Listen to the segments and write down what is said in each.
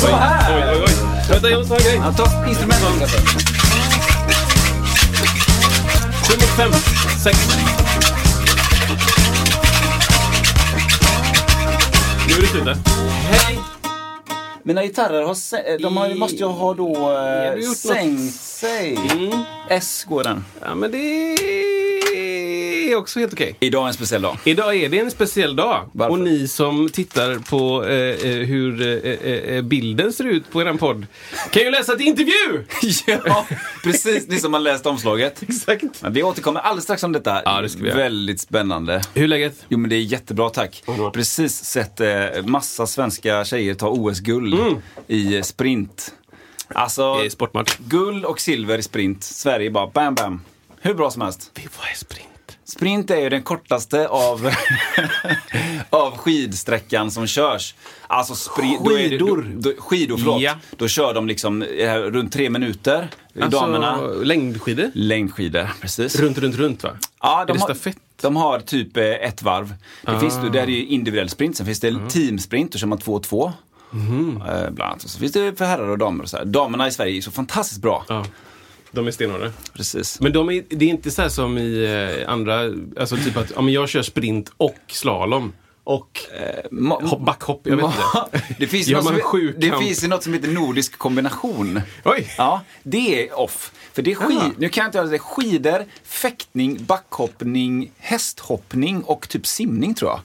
Så här! Oj, oj, oj. Vänta, jag måste ha en grej. Ja, ta instrumentet. Sju mot fem. Sex. Nu är det slut där. Hej! Mina gitarrer har, sä- de har, måste ju ha då eh, du gjort sänkt sig. Mm. S går den. Ja, men det är också helt okej. Idag är en speciell dag. Idag är det en speciell dag. Varför? Och ni som tittar på eh, eh, hur eh, eh, bilden ser ut på er podd kan ju läsa ett intervju! ja, precis. Ni som har läst omslaget. Exakt. Men vi återkommer alldeles strax om detta. Ja, det ska vi göra. Väldigt spännande. Hur är läget? Jo men det är jättebra tack. Underbart. Precis sett eh, massa svenska tjejer ta OS-guld i eh, sprint. Alltså, Mm. I sportmatch. guld och silver i sprint. Sverige bara bam bam. Hur bra som helst. Vad är sprint? Sprint är ju den kortaste av, av skidsträckan som körs. Alltså spri- då är det- Skidor? Då, då, skidor, förlåt. Ja. Då kör de liksom eh, runt tre minuter. Alltså, Damerna. längdskidor? Längdskidor, precis. Runt, runt, runt va? Ja, är det de, har, stafett? de har typ eh, ett varv. Det Ah. finns, då- där är ju individuell sprint, sen finns det teamsprint, då kör man två och två. Eh, bland annat. Så finns det för herrar och damer och så här. Damerna i Sverige är så fantastiskt bra. Ja. De är stenhårda. Precis. Men de är, det är inte så här som i eh, andra, alltså typ att ja, men jag kör sprint och slalom. Och Ma- hopp, backhopp, jag vet inte. Det finns, något som, det finns något som heter nordisk kombination. Oj! Ja, det är off. För det är skid, nu kan jag inte göra det, skidor, fäktning, backhoppning, hästhoppning och typ simning tror jag.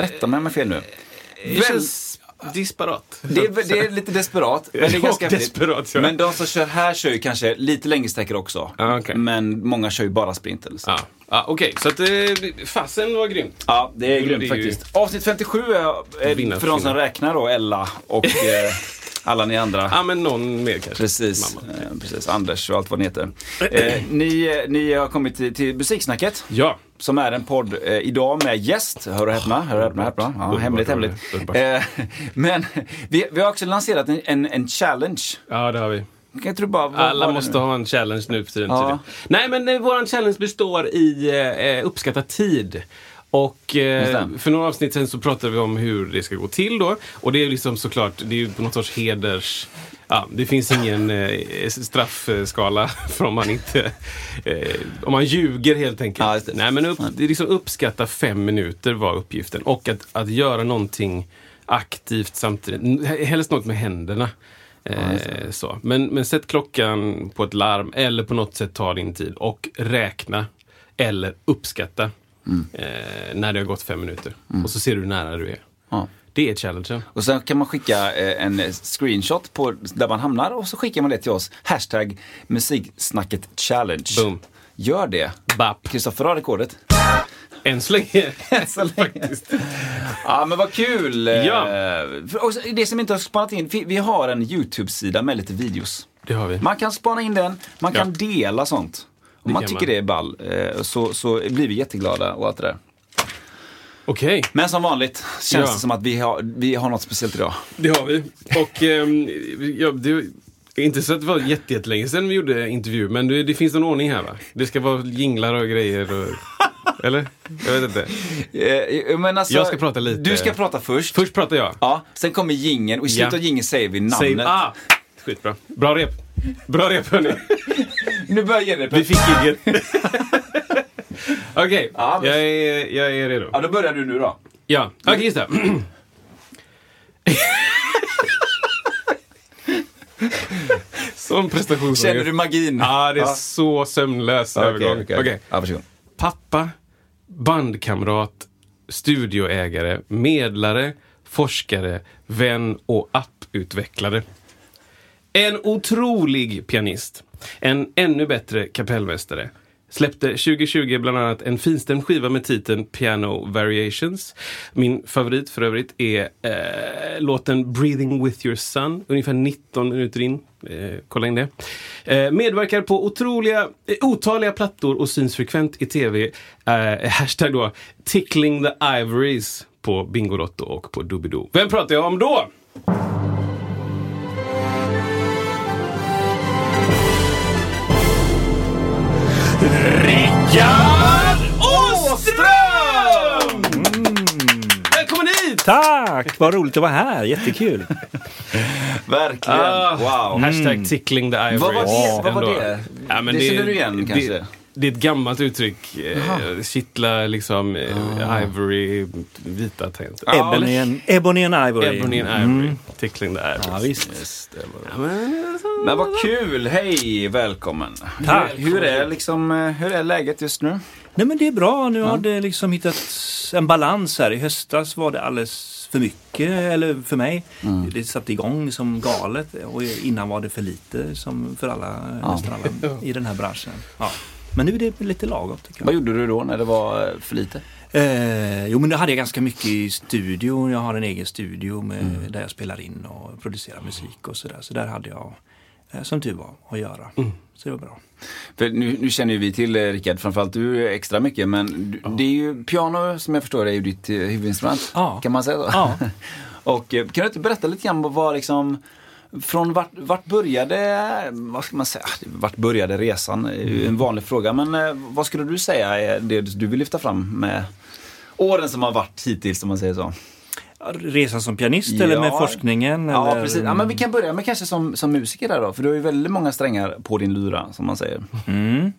Rätta mig om jag fel nu. Det Väl- disparat. Det är, det är lite desperat, men det är ganska desperat, ja. Men de som kör här kör ju kanske lite längre sträckor också. Ja, okej. Men många kör ju bara sprint eller så. Ja, ja okej. Så att eh, fasen var grymt. Ja, det är grymt det är ju- faktiskt. Avsnitt 57 är, är för de som räknar då, Ella och eh, alla ni andra. Ja, men någon mer kanske. Precis, Mamma. eh, precis. Anders och allt vad ni heter. Eh, ni, eh, ni har kommit till, till Musiksnacket. Ja. Som är en podd eh, idag med gäst. Hör och häpna. Hör och häpna, häpna. Ja, hemligt, hemligt. Eh, men vi, vi har också lanserat en, en, en challenge. Ja, det har vi. Bara, vad Alla måste ha en challenge nu för tiden. Ja. Nej, men eh, våran challenge består i eh, uppskatta tid. Och eh, för några avsnitt sen så pratade vi om hur det ska gå till då. Och det är liksom såklart, det är ju på något sorts heders... Ja, det finns ingen eh, straffskala för om man inte... Eh, om man ljuger helt enkelt. Ja. Nej, men upp, liksom uppskatta fem minuter var uppgiften. Och att, att göra någonting aktivt samtidigt. Helst något med händerna. Eh, så. Men, men sätt klockan på ett larm eller på något sätt ta din tid och räkna eller uppskatta eh, när det har gått fem minuter. Och så ser du hur nära du är. Ja. Det är challengen. Och sen kan man skicka eh, en eh, screenshot på där man hamnar och så skickar man det till oss. Hashtag musiksnacket challenge. Boom. Gör det. Kristoffer har rekordet. Än så länge. Faktiskt. Ja men vad kul! Eh, Ja. för- Och så- det som inte har spanat in, vi- vi har en YouTube-sida med lite videos. Det har vi. Man kan spana in den, man Ja. kan dela sånt. Om man tycker man. det är ball eh, så, så blir vi jätteglada och allt det där. Okej, Men som vanligt känns Ja. det som att vi har, vi har något speciellt idag. det har vi. Och ehm, ja, det är inte så att det var jätte- jättelänge sedan vi gjorde intervju, men det, det finns en ordning här va? Det ska vara jinglar och grejer och... Eller? Jag vet inte. Eh, men alltså, Jag ska prata lite. Du ska prata först. Först pratar jag. Ja, sen kommer gingen och i slutet Ja. av gingen säger vi namnet. Säg, ah, skitbra. Bra rep. Bra rep hörni. Nu börjar Jenny. Vi fick gigget. Okej, Ja, men- jag, är, jag är redo. Ja, då börjar du nu då. Ja, okej just det. Sån prestation. Känner du magin? Ja, det är så sömnlös övergång. okej, Okej. Ja, varsågod. Pappa, bandkamrat, studioägare, medlare, forskare, vän och apputvecklare. En otrolig pianist. En ännu bättre kapellmästare. Släppte 2020 bland annat en finstämd skiva med titeln Piano Variations. Min favorit för övrigt är eh, låten Breathing with your son, ungefär 19 minuter in. Eh, kolla in det. Eh, medverkar på otroliga, eh, otaliga plattor och syns frekvent i tv. Eh, hashtag då Tickling the Ivories på Bingolotto och på Doobidoo. Vem pratar jag om då? Rickard Åström! Välkommen hit! Tack! Vad roligt att vara här. Jättekul. Verkligen. Ah, wow. Hashtag tickling the ivories. Vad var det? Vad var det? Ja, men det känner du igen det, kanske? Det är ett gammalt uttryck. Eh, kittla liksom eh, ivory, vita tangenter. Ja, Ebony, and, Ebony and Ivory. Ebony and ivory. Tickling the ivories. Ja, visst. Just det, var- Ja, men, alltså, Men vad kul! Hej, välkommen! Tack. Hur, hur, är liksom, eh, hur är läget just nu? Nej men det är bra. Nu har det liksom hittat en balans här. I höstas var det alldeles för mycket, eller för mig. Mm. Det satte igång som galet och innan var det för lite som för alla, nästan alla i den här branschen. Ja. Men nu är det lite lagom tycker jag. Vad gjorde du då när det var eh, för lite? Eh, jo men då hade jag ganska mycket i studio. Jag har en egen studio med, där jag spelar in och producerar musik och sådär. Så där hade jag, eh, som tur var, att göra. Så det var bra. För nu, nu känner ju vi till eh, Rickard, framförallt du extra mycket, men du, det är ju piano som jag förstår det är ju ditt huvudinstrument. Ja. Kan man säga så? Ja. Och kan du inte berätta lite grann vad liksom från vart, vart började, vad ska man säga, vart började resan? En vanlig fråga, men eh, vad skulle du säga är det du vill lyfta fram med åren som har varit hittills, om man säger så? Resan som pianist eller med Ja. forskningen? Ja, eller? precis. Ja, men vi kan börja med kanske som, som musiker där då, för du har ju väldigt många strängar på din lyra, som man säger. Mm.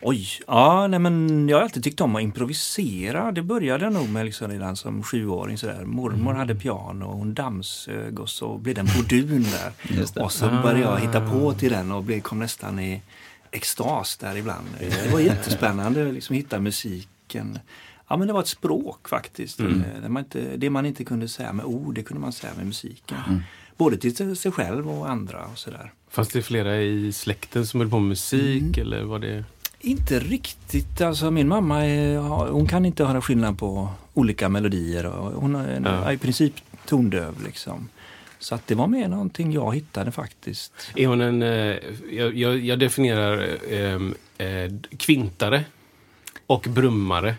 Oj, ja nej men jag har alltid tyckt om att improvisera. Det började nog med liksom redan som sjuåring sådär. Mormor hade piano och hon dammsög och så blev det en bordun där. Och så började jag hitta på till den och blev, kom nästan i extas där ibland. Det var jättespännande att liksom hitta musiken. Ja men det var ett språk faktiskt. Mm. Det, man inte, det man inte kunde säga med ord, det kunde man säga med musiken. Mm. Både till sig själv och andra och sådär. Fanns det flera i släkten som höll på med musik eller var det? Inte riktigt. Alltså min mamma är, hon kan inte höra skillnad på olika melodier. Hon är Ja. i princip tondöv. Liksom. Så att det var mer någonting jag hittade faktiskt. Är hon en, eh, jag, jag, jag definierar eh, eh, kvintare och brummare.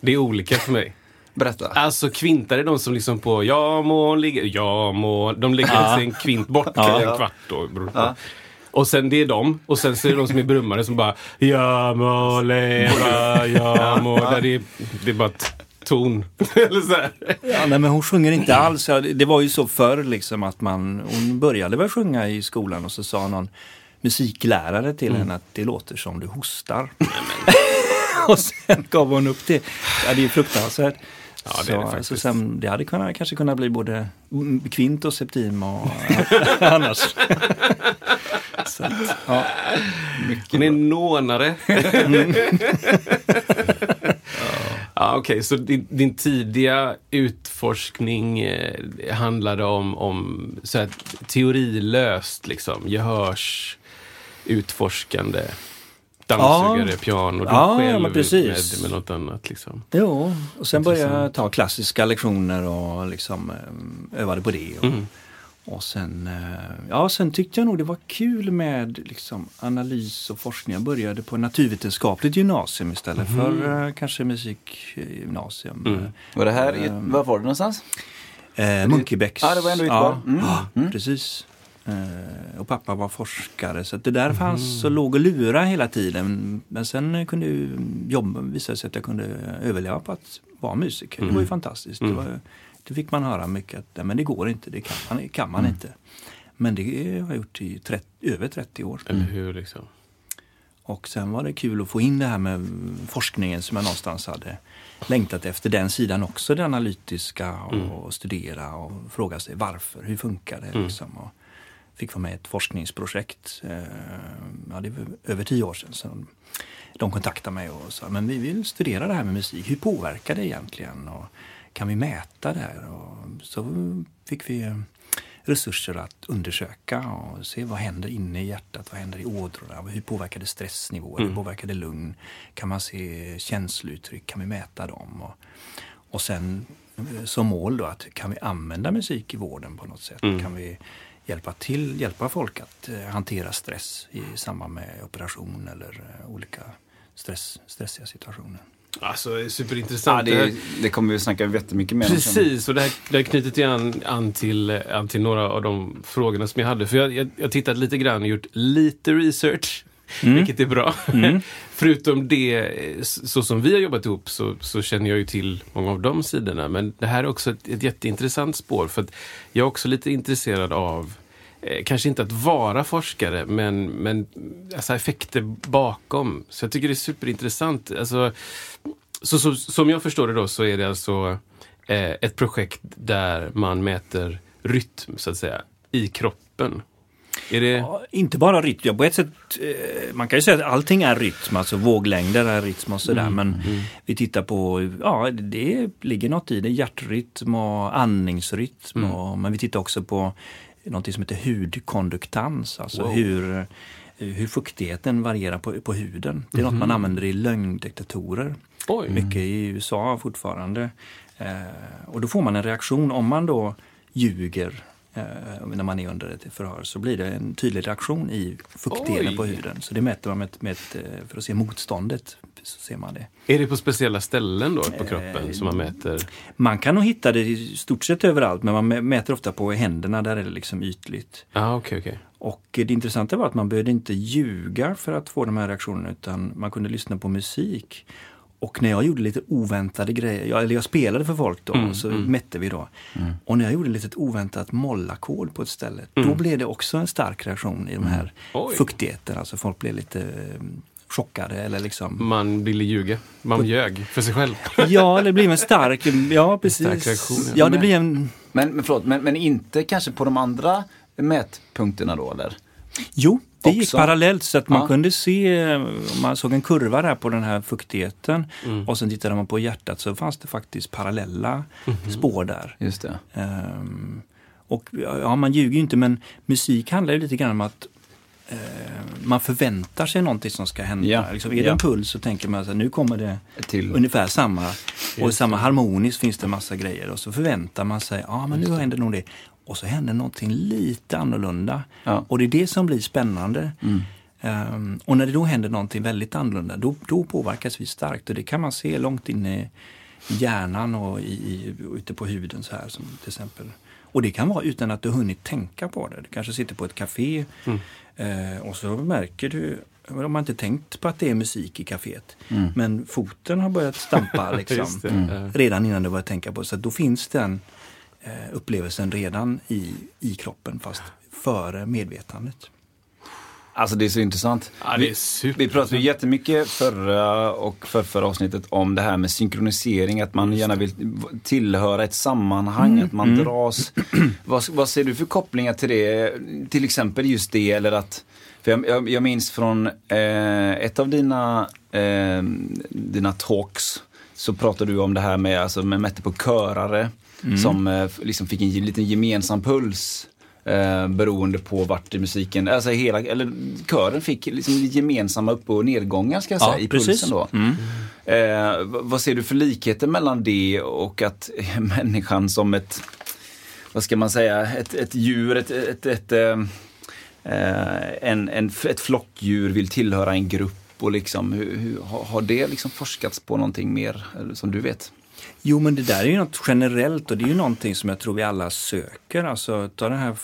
Det är olika för mig. Berätta. Alltså kvintare är de som liksom på ja må ligga, ja må, de lägger Ja. sig en kvint bort Ja. en kvart då. Ja. Och sen det är de. Och sen så är det de som är brummare som bara ja må leva, ja må. Där det, är, det är bara ton. Eller så här. Ja, nej, men hon sjunger inte alls. Det- Det var ju så förr liksom att man, hon började väl sjunga i skolan och så sa någon musiklärare till henne att det låter som du hostar. och sen gav hon upp det. Ja, det är ju fruktansvärt. Ja, det det så, faktiskt. så sen, det hade kunnat, kanske kunnat bli både kvint och septim och annars. Så att, ja. Hon är nånare. ja, Okej, så din, din tidiga utforskning eh, handlade om, om så här, teorilöst, liksom, gehörs utforskande, dammsugare, Ja. piano, du Ja, själv men precis. Med, med något annat. Liksom. Jo, och sen började jag ta klassiska lektioner och liksom eh, övade på det. Och, Mm. Och sen, eh, ja, sen tyckte jag nog det var kul med liksom, analys och forskning. Jag började på naturvetenskapligt gymnasium istället för eh, kanske musikgymnasium. Mm. Var det här, i- var var det någonstans? Eh, Munkebäcks. Ja, det var ändå. Ja, Mm. ja, Mm. precis. Eh, och pappa var forskare så det där fanns och låg och lura hela tiden. Men sen kunde ju jobba, visade sig att jag kunde överleva på att vara musiker. Det var ju fantastiskt. Det, var, det fick man höra mycket att men det går inte, det kan man, kan man inte. Men det har jag gjort i 30, över 30 år. Eller hur? Liksom. Och sen var det kul att få in det här med forskningen som jag någonstans hade längtat efter. Den sidan också, det analytiska och studera och fråga sig varför, hur funkar det? Liksom. Och fick vara med i ett forskningsprojekt, eh, ja, det var över tio år sedan. Så de kontaktade mig och sa, men vi vill studera det här med musik. Hur påverkar det egentligen? Och kan vi mäta det här? Och så fick vi eh, resurser att undersöka och se vad händer inne i hjärtat, vad händer i ådrorna, hur påverkar det stressnivåer, hur påverkar det lugn? Kan man se känslouttryck, kan vi mäta dem? Och, och sen eh, som mål då att kan vi använda musik i vården på något sätt? Kan vi hjälpa till, hjälpa folk att eh, hantera stress i samband med operation eller olika stress, stressiga situationer? Alltså superintressant. Ja, det, det kommer vi snacka jättemycket mer om. Precis, och det här, det här knyter an, an, till, an till några av de frågorna som jag hade. För jag, jag, jag tittat lite grann och gjort lite research, vilket är bra. Förutom det, så som vi har jobbat ihop, så, så känner jag ju till många av de sidorna. Men det här är också ett, ett jätteintressant spår, för att jag är också lite intresserad av kanske inte att vara forskare, men, men alltså effekter bakom. Så jag tycker det är superintressant. Alltså, så, så, som jag förstår det då så är det alltså eh, ett projekt där man mäter rytm, så att säga, i kroppen. Är det... Ja, inte bara rytm. Ja, på ett sätt, eh, man kan ju säga att allting är rytm, alltså våglängder är rytm och sådär. men vi tittar på, ja det ligger något i det, hjärtrytm och andningsrytm. Och, men vi tittar också på något som heter hudkonduktans, alltså Wow. hur, hur fuktigheten varierar på, på huden. Det är något man använder i lögndetektorer. Oj. Mycket i USA fortfarande. Eh, och då får man en reaktion om man då ljuger eh, när man är under ett förhör så blir det en tydlig reaktion i fuktigheten Oj. på huden. Så det mäter man med, med, eh, för att se motståndet. Så ser man det. Är det på speciella ställen då på kroppen som man mäter? Man kan nog hitta det i stort sett överallt men man mä- mäter ofta på händerna, där är det liksom ytligt. Ah, okej, okej. Och det intressanta var att man behövde inte ljuga för att få de här reaktionerna utan man kunde lyssna på musik. Och när jag gjorde lite oväntade grejer, jag, eller jag spelade för folk då, Mm, så mätte vi då. Och när jag gjorde lite oväntat mollackord på ett ställe, då blev det också en stark reaktion i de här Mm. Fuktigheten. Alltså folk blev lite eh, chockade eller liksom Man ville ljuga. Man ljög för sig själv. Ja, det blir en stark, ja precis. stark reaktion, ja. ja, det blir en Men, men förlåt, men, men inte kanske på de andra mätpunkterna då eller? Jo, det gick Också? parallellt så att man Ja. kunde se, om man såg en kurva där på den här fuktigheten och sen tittade man på hjärtat så fanns det faktiskt parallella spår där. Just det. Ehm, och ja, man ljuger ju inte men musik handlar ju lite grann om att eh, man förväntar sig någonting som ska hända. Ja, Liksom, är det ja. en puls så tänker man att nu kommer det Till. ungefär samma. Och samma harmoniskt finns det massa grejer och så förväntar man sig, ja men nu händer nog det. Och så händer någonting lite annorlunda. Ja. Och det är det som blir spännande. Ehm, och när det då händer någonting väldigt annorlunda, då, då påverkas vi starkt. Och det kan man se långt inne i hjärnan och i, i, ute på huden så här som till exempel. Och det kan vara utan att du hunnit tänka på det. Du kanske sitter på ett café eh, och så märker du de har inte tänkt på att det är musik i kaféet. Men foten har börjat stampa liksom, ja. redan innan du börjar tänka på det. Så då finns den upplevelsen redan i, i kroppen fast före medvetandet. Alltså det är så intressant. Ja, det är vi, super- vi pratade ju jättemycket förra och för förra avsnittet om det här med synkronisering, att man gärna vill tillhöra ett sammanhang, att man dras. vad, vad ser du för kopplingar till det? Till exempel just det, eller att för jag, jag, jag minns från eh, ett av dina, eh, dina talks så pratade du om det här med, alltså, med mätte på körare som eh, liksom fick en liten gemensam puls. Eh, beroende på vart i musiken, alltså hela, eller kören fick liksom gemensamma upp och nedgångar ska jag säga Ja, i precis. pulsen då. Eh, v- vad ser du för likheter mellan det och att människan som ett, vad ska man säga, ett, ett djur, ett, ett, ett, eh, eh, en, en, ett flockdjur vill tillhöra en grupp och liksom, hur, hur, har, det liksom forskats på någonting mer som du vet? Jo men det där är ju något generellt och det är ju någonting som jag tror vi alla söker. Alltså ta den här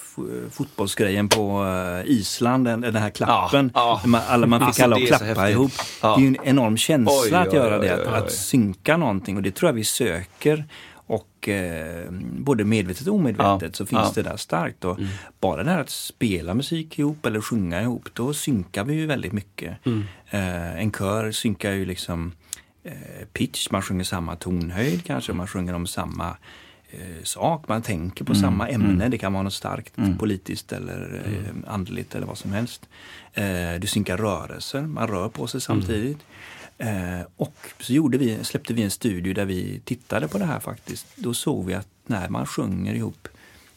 fotbollsgrejen på eh, Island, den, den här klappen. Ja, ja. Man, alla, man fick Alltså, alla att klappa ihop. Ja. Det är ju en enorm känsla Oj, att göra oj, det, oj, att, synka någonting och det tror jag vi söker. Och eh, både medvetet och omedvetet så finns det där starkt. Och Bara det här att spela musik ihop eller sjunga ihop, då synkar vi ju väldigt mycket. Eh, en kör synkar ju liksom pitch, man sjunger samma tonhöjd kanske, man sjunger om samma eh, sak, man tänker på samma ämne. Det kan vara något starkt politiskt eller eh, andligt eller vad som helst. Eh, du synkar rörelser, man rör på sig samtidigt. Eh, och så gjorde vi, släppte vi en studie där vi tittade på det här faktiskt. Då såg vi att när man sjunger ihop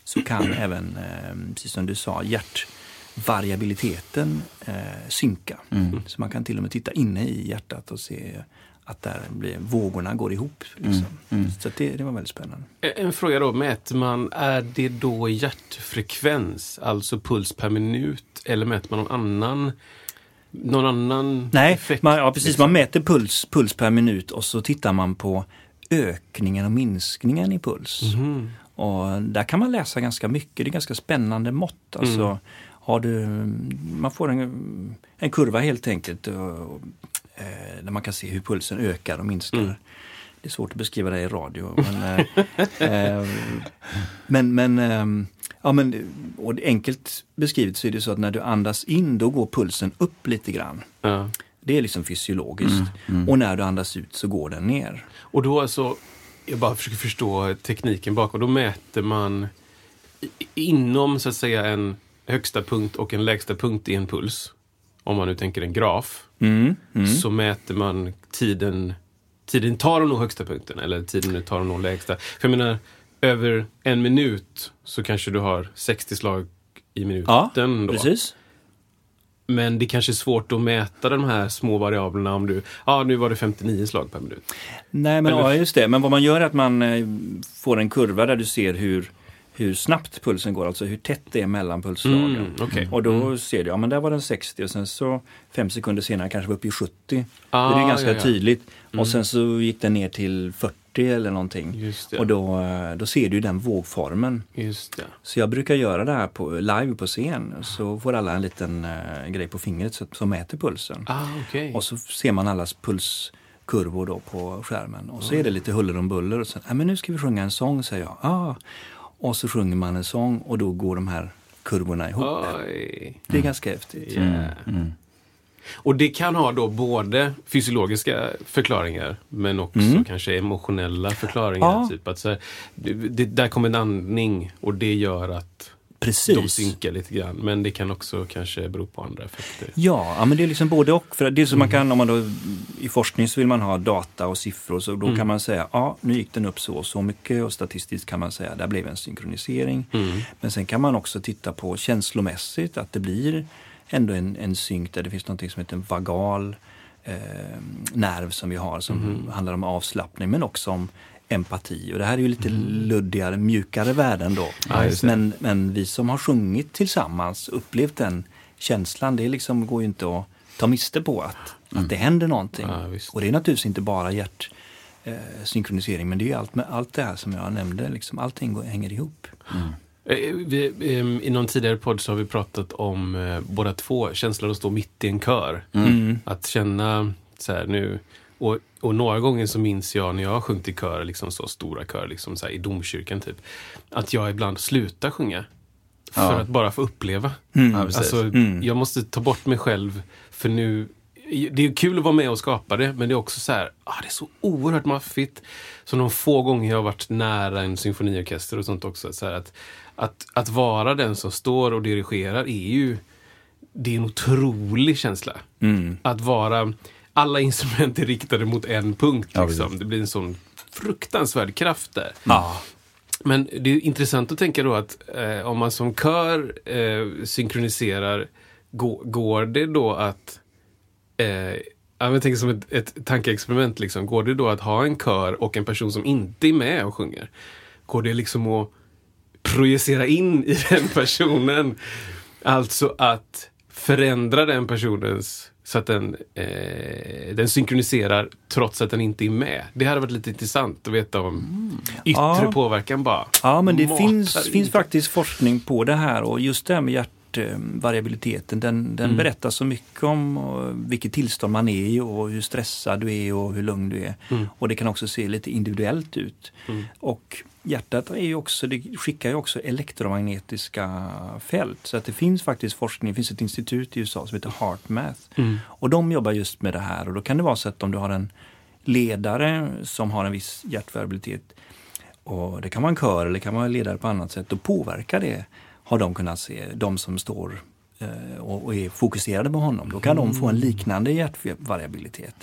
så kan även, eh, precis som du sa, hjärtvariabiliteten eh, synka. Mm. Så man kan till och med titta inne i hjärtat och se att där blir, vågorna går ihop. Liksom. Mm. Så det, det var väldigt spännande. En fråga då, mäter man, är det då hjärtfrekvens, alltså puls per minut, eller mäter man någon annan, någon annan Nej, effekt? man, ja, precis. liksom? Man mäter puls, puls per minut och så tittar man på ökningen och minskningen i puls. Mhm. Och där kan man läsa ganska mycket. Det är ganska spännande mått. Alltså, Mm. har du, man får en, en kurva helt enkelt och, eh, där man kan se hur pulsen ökar och minskar. Mm. Det är svårt att beskriva det i radio. Men, eh, eh, men, men, ehm, ja, men och enkelt beskrivet så är det så att när du andas in då går pulsen upp lite grann. Ja. Det är liksom fysiologiskt. Och när du andas ut så går den ner. Och då alltså, jag bara försöker förstå tekniken bakom. Då mäter man inom så att säga en högsta punkt och en lägsta punkt i en puls. Om man nu tänker en graf. Mm. Mm. Så mäter man tiden, tiden tar att nå högsta punkten eller tiden det tar att nå lägsta. För jag menar, över en minut så kanske du har 60 slag i minuten. Ja, då. precis. Men det kanske är svårt att mäta de här små variablerna om du, ja nu var det 59 slag per minut. Nej, men Eller- ja, just det. Men vad man gör är att man eh, får en kurva där du ser hur, hur snabbt pulsen går, alltså hur tätt det är mellan pulsslagen. Mm, okej. Och då ser du, ja men där var den 60 och sen så fem sekunder senare kanske var uppe i 70. Ah, det är ganska ja, ja. tydligt. Och sen så gick den ner till 40 eller någonting. Och då, då ser du den vågformen. Så jag brukar göra det här på, live på scen. Så får alla en liten eh, grej på fingret så- som mäter pulsen. Ah, okej. Och så ser man allas pulskurvor då på skärmen. Och så är det lite huller om buller. Och sen, men nu ska vi sjunga en sång, säger jag. Ah. Och så sjunger man en sång och då går de här kurvorna ihop. Oj. Det är ganska häftigt. Yeah. Och det kan ha då både fysiologiska förklaringar men också kanske emotionella förklaringar. Ja. Typ att så här, det, det, där kommer en andning och det gör att de Precis. synkar lite grann. Men det kan också kanske bero på andra effekter. Ja, ja, men det är liksom både och. För det är så man kan, om man då, I forskning så vill man ha data och siffror. Så då kan man säga, ja nu gick den upp så och så mycket. Och statistiskt kan man säga, där blev en synkronisering. Men sen kan man också titta på känslomässigt att det blir ändå en, en synk där det finns något som heter en vagal eh, nerv som vi har som handlar om avslappning men också om empati. Och det här är ju lite luddigare, mjukare värden då. Ja, men, men vi som har sjungit tillsammans, upplevt den känslan, det liksom går ju inte att ta miste på att, att det händer någonting. Ja, och det är naturligtvis inte bara hjärt eh, synkronisering men det är allt, med, allt det här som jag nämnde, liksom, allting går, hänger ihop. Eh, Vi, ehm, I någon tidigare podd så har vi pratat om eh, båda två känslan att stå mitt i en kör. Att känna så här nu. Och, och några gånger så minns jag när jag har sjungit i kör, liksom så stora kör, liksom så här, i domkyrkan typ. Att jag ibland slutar sjunga. För Ja. att bara få uppleva. Ja, precis. Alltså, Jag måste ta bort mig själv för nu det är kul att vara med och skapa det, men det är också så här, ah, det är så oerhört maffigt. Så de få gånger jag har varit nära en symfoniorkester och sånt också, så här att, att, att vara den som står och dirigerar är ju, det är en otrolig känsla. Att vara, alla instrument är riktade mot en punkt. Ja, Liksom. precis. det blir en sån fruktansvärd kraft där. Ja. Men det är intressant att tänka då att eh, om man som kör eh, synkroniserar, gå, går det då att... Eh, ja, jag tänker som ett, ett tankeexperiment. Liksom. Går det då att ha en kör och en person som inte är med och sjunger? Går det liksom att projicera in i den personen? Alltså att förändra den personens så att den, eh, den synkroniserar trots att den inte är med. Det hade varit lite intressant att veta om yttre Ja. påverkan bara. Ja, men det finns, in. finns faktiskt forskning på det här och just det här med hjärtvariabiliteten, den, den berättar så mycket om eh, vilket tillstånd man är i och hur stressad du är och hur lugn du är. Och det kan också se lite individuellt ut. Och hjärtat är ju också, det skickar ju också elektromagnetiska fält. Så att det finns faktiskt forskning, det finns ett institut i USA som heter HeartMath. Och de jobbar just med det här och då kan det vara så att om du har en ledare som har en viss hjärtvariabilitet och det kan vara en kör eller kan vara en ledare på annat sätt. Då påverkar det, har de kunnat se, de som står eh, och, är fokuserade på honom, då kan de få en liknande hjärtvariabilitet.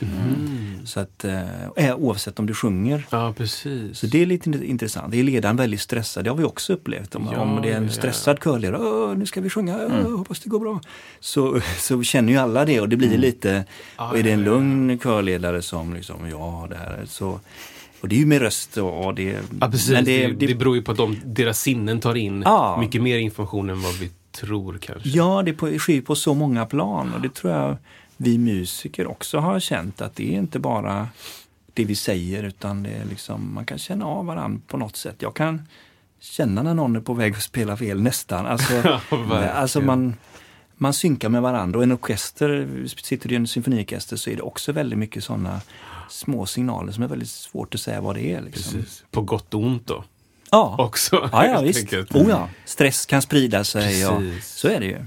Så att, eh, oavsett om du sjunger. Ja, precis. Så det är lite intressant. Är ledaren väldigt stressad, det har vi också upplevt. Om, Ja, om det är en ja. stressad körledare, "Åh, nu ska vi sjunga, Åh, hoppas det går bra. Så, så känner ju alla det och det blir lite, och är det en lugn körledare som liksom, ja det här är så. Och det är ju med röst och, och det. Ja, precis. men det, det, det, beror ju på att de, deras sinnen tar in Ja. mycket mer information än vad vi tror kanske. Ja, det på- sker på så många plan och det tror jag vi musiker också har känt att det är inte bara det vi säger utan det är liksom, man kan känna av varandra på något sätt. Jag kan känna när någon är på väg att spela fel nästan. Alltså, alltså man, man synkar med varandra och en orkester, sitter i en symfoniorkester så är det också väldigt mycket sådana små signaler som är väldigt svårt att säga vad det är. Liksom. Precis. På gott och ont då. Ja. Också. Ja, ja visst. enkelt. Oh, ja. Stress kan sprida sig. Och, så är det ju.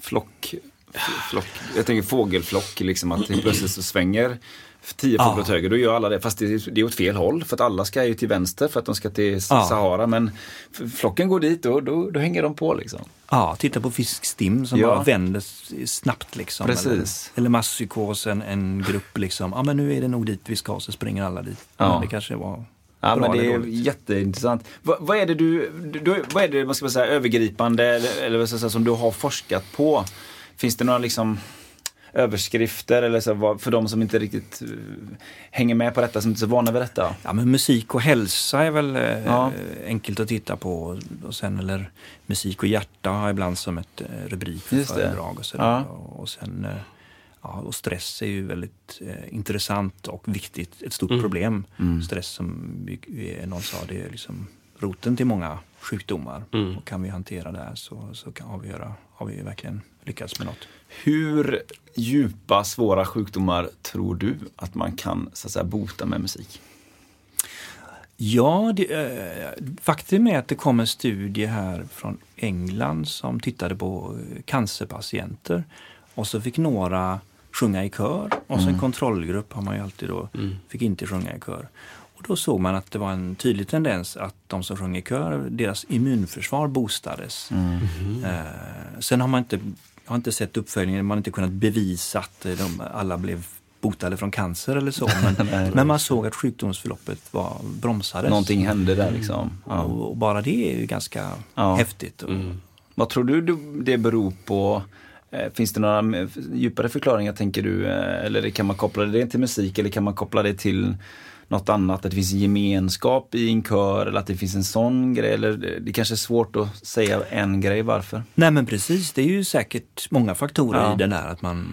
Flock, flock, jag tänker fågelflock, liksom att plötsligt så svänger tio Ja. fåglar åt höger, då gör alla det. Fast det, det är åt fel håll, för att alla ska ju till vänster för att de ska till Ja. Sahara. Men flocken går dit och då, då hänger de på liksom. Ja, titta på fiskstim som Ja. bara vänder snabbt. Liksom, Precis. Eller, eller masspsykos, en, grupp liksom. Ja, men nu är det nog dit vi ska, så springer alla dit. Ja. Men det kanske var Ja, men det är jätteintressant. Vad, vad är det du, du, vad är det man ska man säga, övergripande eller, eller säga, som du har forskat på? Finns det några liksom överskrifter eller så, vad- för de som inte riktigt eh, hänger med på detta, som inte är så vana vid detta? Ja, men musik och hälsa är väl eh, Ja. enkelt att titta på. Och sen, eller musik och hjärta har ibland som ett eh, rubrik för föredrag. Och, sådär. Ja. och sen ja, och stress är ju väldigt eh, intressant och viktigt. Ett stort Mm. problem. Mm. Stress som vi, någon sa, det är liksom roten till många sjukdomar. Mm. Och kan vi hantera det här så, så kan, har, vi göra, har vi verkligen lyckats med något. Hur djupa, svåra sjukdomar tror du att man kan så att säga, bota med musik? Ja, det, eh, faktum är att det kom en studie här från England som tittade på eh, cancerpatienter. Och så fick några sjunga i kör och så en kontrollgrupp har man ju alltid då, fick inte sjunga i kör. Och då såg man att det var en tydlig tendens att de som sjöng i kör, deras immunförsvar boostades. Eh, sen har man inte, jag har inte sett uppföljningen, man har inte kunnat bevisa att eh, de alla blev botade från cancer eller så. Men, men man såg att sjukdomsförloppet var, bromsades. Någonting hände där liksom. Ja. Och, och bara det är ju ganska Ja. häftigt. Och, Vad tror du det beror på? Eh, Finns det några mer- djupare förklaringar tänker du? Eh, Eller kan man koppla det till musik eller kan man koppla det till något annat? Att det finns en gemenskap i en kör eller att det finns en sån grej? Eller det kanske är svårt att säga en grej varför. Nej men precis, det är ju säkert många faktorer Ja. i den där att man,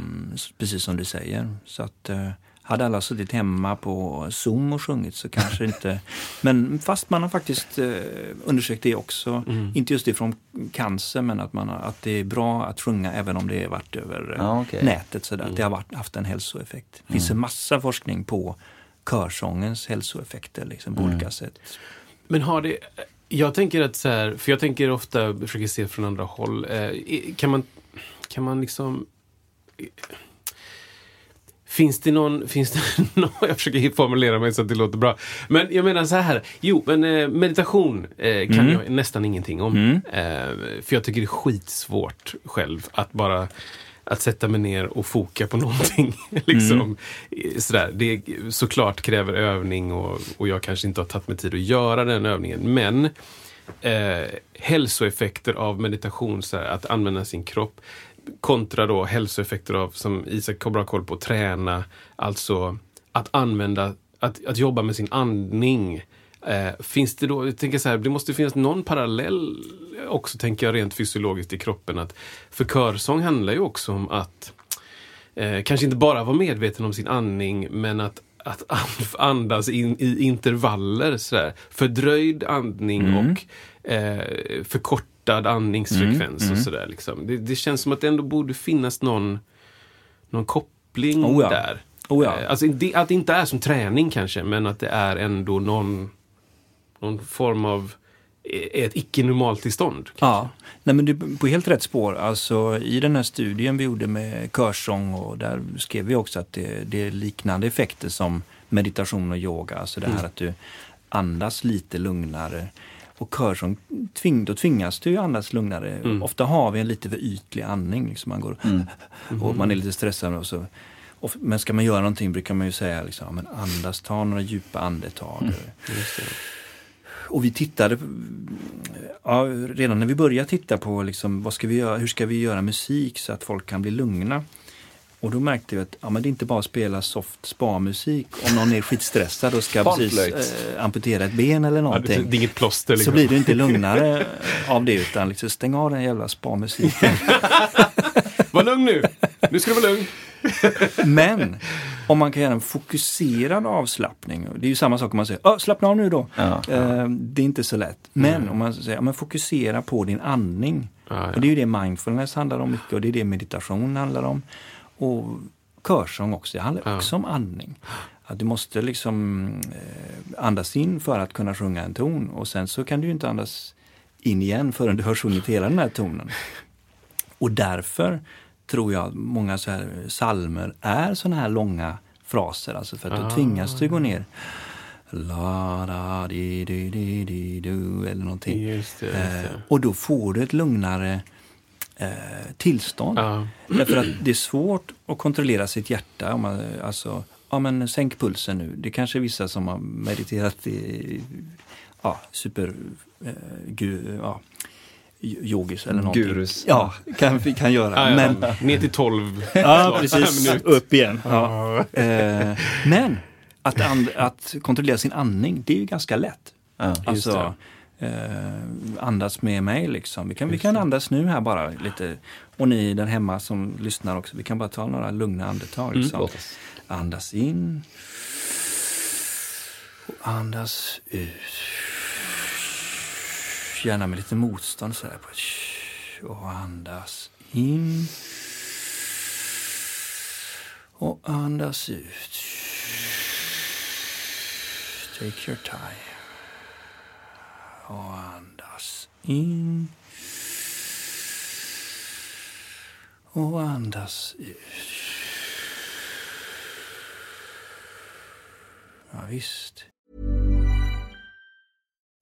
precis som du säger. Så att eh, hade alla suttit hemma på Zoom och sjungit så kanske inte... Men fast man har faktiskt eh, undersökt det också. Inte just ifrån cancer men att, man har, att det är bra att sjunga även om det är varit över eh, Ja, okej. nätet. Så där. Det har varit, haft en hälsoeffekt. Det finns en massa forskning på körsångens hälsoeffekter liksom, på olika sätt. Men har det... Jag tänker att så här, för jag tänker ofta, försöker se från andra håll. Eh, kan man, kan man liksom... Finns det någon, finns det någon, jag försöker formulera mig så att det låter bra. Men jag menar så här, jo men eh, meditation eh, kan jag nästan ingenting om. Eh, för jag tycker det är skitsvårt själv att bara att sätta mig ner och foka på någonting. liksom, eh, sådär. Det såklart kräver övning och, och jag kanske inte har tagit mig tid att göra den övningen. Men eh, hälsoeffekter av meditation, så här, att använda sin kropp kontra då hälsoeffekter av, som Isak har bra koll på, träna, alltså att använda, att, att jobba med sin andning. Eh, finns det då, jag tänker så här, det måste finnas någon parallell också, tänker jag rent fysiologiskt i kroppen. att För körsång handlar ju också om att eh, kanske inte bara vara medveten om sin andning, men att, att and- andas in i intervaller. Sådär. Fördröjd andning och eh, förkortad andningsfrekvens och sådär. Liksom. Det, det känns som att det ändå borde finnas någon, någon koppling Oh ja. där. Oh ja. Eh, Alltså, det, att det inte är som träning kanske, men att det är ändå någon, någon form av eh, ett icke-normalt tillstånd. Ja, Nej, men du är på helt rätt spår. Alltså, I den här studien vi gjorde med körsång och där skrev vi också att det, det är liknande effekter som meditation och yoga. Alltså det här att du andas lite lugnare. Och körsång, tving, då tvingas du ju andas lugnare. Mm. Ofta har vi en lite för ytlig andning. Liksom man går, och man är lite stressad. Och så. Och, men ska man göra någonting brukar man ju säga liksom, ja, men andas, ta några djupa andetag. Och vi tittade, ja, redan när vi började titta på liksom, vad ska vi göra, hur ska vi göra musik så att folk kan bli lugna. Och då märkte vi att ja, men det är inte bara att spela soft spa-musik. Om någon är skitstressad och ska precis eh, amputera ett ben eller Ja, det, någonting. är inget plåster. så Liksom. blir du inte lugnare av det utan liksom, stäng av den jävla spa-musiken. Var lugn nu! Nu ska du vara lugn. Men om man kan göra en fokuserad avslappning. Det är ju samma sak om man säger "Åh, slappna av nu då. Ja. Eh, Det är inte så lätt. Men om man säger ja, men fokusera på din andning. Ja, ja. Och det är ju det mindfulness handlar om mycket och det är det meditation handlar om. Och körsång också, det handlar Ja. också om andning. Att du måste liksom eh, andas in för att kunna sjunga en ton och sen så kan du inte andas in igen förrän du har sjungit hela den här tonen. Och därför tror jag att många så här salmer är sådana här långa fraser, alltså för att då Ah. tvingas du gå ner La da di di di di du eller någonting. Just det, just Eh, det. och då får du ett lugnare eh, tillstånd. Därför att det är svårt att kontrollera sitt hjärta. Om man, alltså, ja men sänk pulsen nu. Det kanske är vissa som har mediterat i ja, super eh, gu, ja, yogis eller någonting. Gurus. Ja, kan, kan göra. Ja, ja. Men, Ner till 12. ja, precis. Upp igen. Ja. Eh, men att, and, att kontrollera sin andning, det är ju ganska lätt. Ja. Alltså, eh, andas med mig liksom. Vi kan, vi kan andas nu här bara lite. Och ni där hemma som lyssnar också, vi kan bara ta några lugna andetag. Liksom. Låt oss. Andas in. Och andas ut. Gärna med lite motstånd sådär. på- Och andas in. Och andas ut. Take your time. Och andas in. Och andas ut. Ja, visst.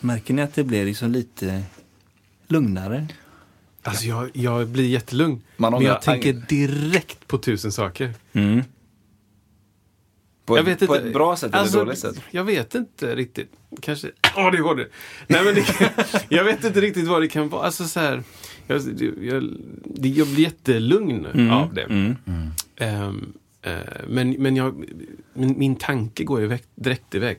Märker ni att det blir liksom lite lugnare? Alltså jag, jag blir jättelugn. Man men jag tänker direkt på tusen saker. På, jag vet på inte. ett bra sätt eller Alltså, ett dåligt sätt? Jag vet inte riktigt. Kanske ADHD. Nej men det kan, jag vet inte riktigt vad det kan vara. Alltså så här, jag, jag, jag blir jättelugn Mm. av det. Ehm, eh, men men jag, min, min tanke går iväg, direkt iväg.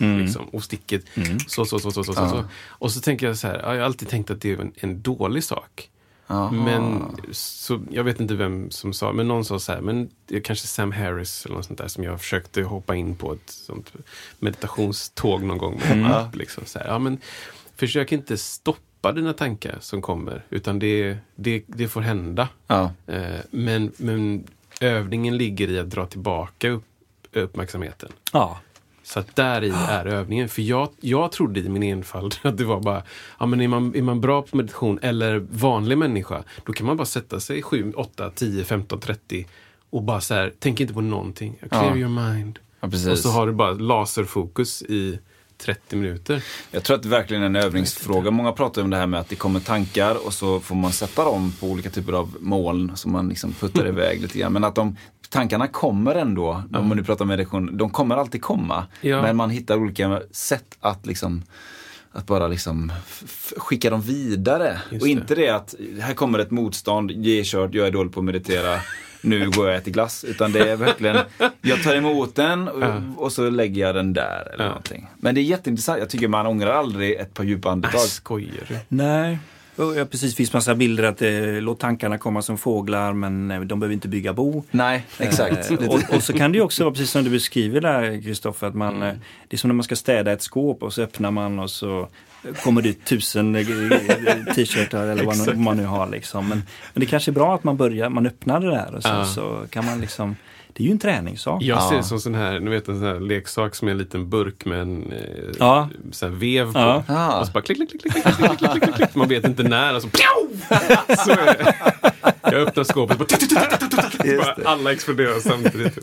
Mm. Liksom, och sticket. Så, så, så, så, så, så, så. Och så tänker jag så här, ja, jag har alltid tänkt att det är en, en dålig sak. Jaha. Men så, jag vet inte vem som sa, men någon sa så här, men det är kanske Sam Harris eller något sånt där som jag försökte hoppa in på ett sånt meditationståg någon gång. Med mm. liksom, så här, ja, men försök inte stoppa dina tankar som kommer, utan det, det, det får hända. Ja. Eh, men, men övningen ligger i att dra tillbaka upp, uppmärksamheten. Ja. Så att där i är övningen. För jag, jag trodde i min enfald att det var bara, ja men är man, är man bra på meditation eller vanlig människa, då kan man bara sätta sig 7, 8, 10, 15, 30 och bara så här, tänk inte på någonting. Clear Ja. your mind. Ja. Och så har du bara laserfokus i 30 minuter. Jag tror att det verkligen är en övningsfråga. Många pratar om det här med att det kommer tankar och så får man sätta dem på olika typer av moln som man liksom puttar iväg lite grann. Men att de tankarna kommer ändå, om man nu pratar om meditation, de kommer alltid komma. Ja. Men man hittar olika sätt att liksom att bara liksom skicka dem vidare. Just och det. inte det att här kommer ett motstånd, ge kört, jag är dålig på att meditera, nu går jag och äter glass. Utan det är verkligen, jag tar emot den och, Ja. och så lägger jag den där. Eller Ja. någonting. Men det är jätteintressant, jag tycker man ångrar aldrig ett par djupa andetag. Äh, skojar du? Nej. Ja, precis, det finns massa bilder att eh, låt tankarna komma som fåglar men eh, de behöver inte bygga bo. Nej, exakt. Eh, och, och så kan det ju också vara precis som du beskriver där Kristoffer, att man, eh, det är som när man ska städa ett skåp och så öppnar man och så kommer det tusen eh, t-shirtar eller vad man- nu har. Liksom. Men, men det kanske är bra att man börjar, man öppnar det där och sen Ja. så kan man liksom, det är ju en träningssak. Jag ser Ja. det som sån här, ni vet en sån här leksak som är en liten burk med en eh, Ja. sån här vev på. Ja. Ah. Och så bara klick, klick, klick, klick, klick, klick, klick, klick, klick. Man vet inte när och så pjau! Så är det. Jag öppnar skåpet och bara, bara alla exploderar samtidigt.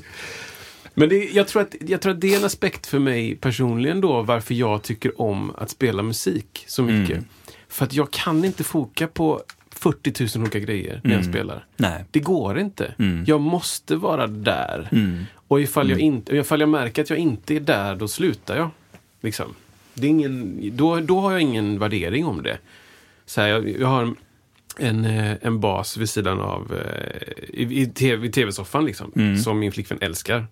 Men det, jag, tror att, jag tror att det är en aspekt för mig personligen då varför jag tycker om att spela musik så mycket. För att jag kan inte foka på 40 000 olika grejer när jag spelar. Nej. Det går inte. Jag måste vara där. Mm. Och ifall, jag inte, ifall jag märker att jag inte är där, då slutar jag. Liksom. Det är ingen, då, då har jag ingen värdering om det. Så här, jag, jag har en, eh, en bas vid sidan av eh, i, i, TV, i tv-soffan liksom, Mm. som min flickvän älskar.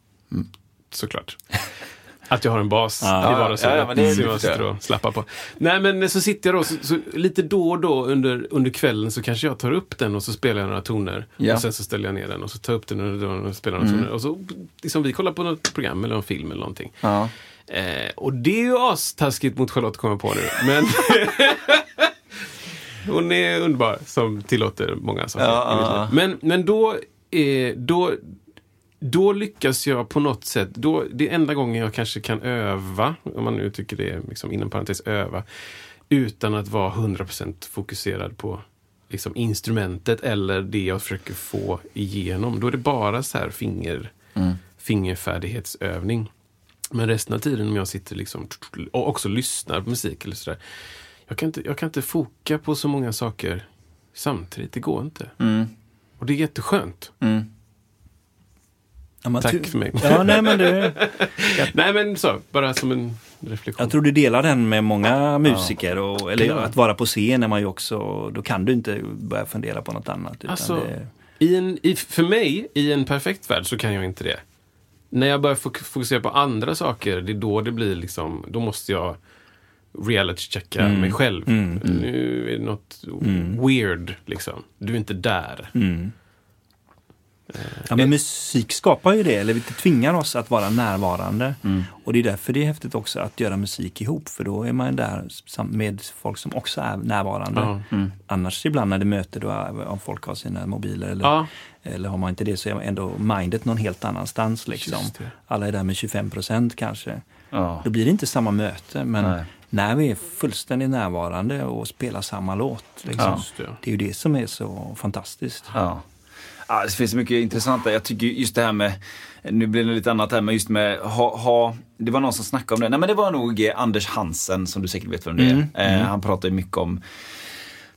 Såklart. Att jag har en bas Ja. i vardagsrummet Ja, ja, det är som jag lite- sitter och slappar på. Nej men så sitter jag då, så, så lite då och då under, under kvällen så kanske jag tar upp den och så spelar jag några toner. Ja. Och sen så ställer jag ner den och så tar jag upp den och, och spelar några toner. Och så liksom vi kollar på något program eller någon film eller någonting. Ja. Eh, och det är ju astaskigt mot Charlotte kommer jag på nu. Men hon är underbar som tillåter många saker Ja. Men, men då, eh, då, då lyckas jag på något sätt. Då, det är enda gången jag kanske kan öva, om man nu tycker det är liksom, inom parentes öva, utan att vara 100% fokuserad på liksom, instrumentet eller det jag försöker få igenom. Då är det bara så här finger, fingerfärdighetsövning. Men resten av tiden om jag sitter liksom och också lyssnar på musik eller sådär. Jag kan, inte, jag kan inte foka på så många saker samtidigt. Det går inte. Mm. Och det är jätteskönt. Mm. Ja, Tack för mig. Ja, nej, men det, Nej men så, bara som en reflektion. jag tror du delar den med många musiker. Och, eller att vara på scen är man ju också, då kan du inte börja fundera på något annat. Utan Alltså, det, i en, i, för mig, i en perfekt värld, så kan jag inte det. När jag börjar fok- fokusera på andra saker, det är då det blir liksom, då måste jag reality-checka mig själv. Nu är det något weird, liksom. Du är inte där. Ja, men musik skapar ju det, eller det tvingar oss att vara närvarande. Och det är därför det är häftigt också att göra musik ihop, för då är man där med folk som också är närvarande. Ja. Annars ibland när det möter, då, om folk har sina mobiler eller, Ja. eller har man inte det så är ändå mindet någon helt annanstans. Liksom. Alla är där med 25 procent kanske. Ja. Då blir det inte samma möte, men Nej. när vi är fullständigt närvarande och spelar samma låt. Liksom, det är ju det som är så fantastiskt. Ja. Ja, det finns mycket intressant där. Jag tycker just det här med, nu blir det lite annat här, men just med ha, ha det var någon som snackade om det. Nej men det var nog Anders Hansen som du säkert vet vem det är. Eh, han pratar ju mycket om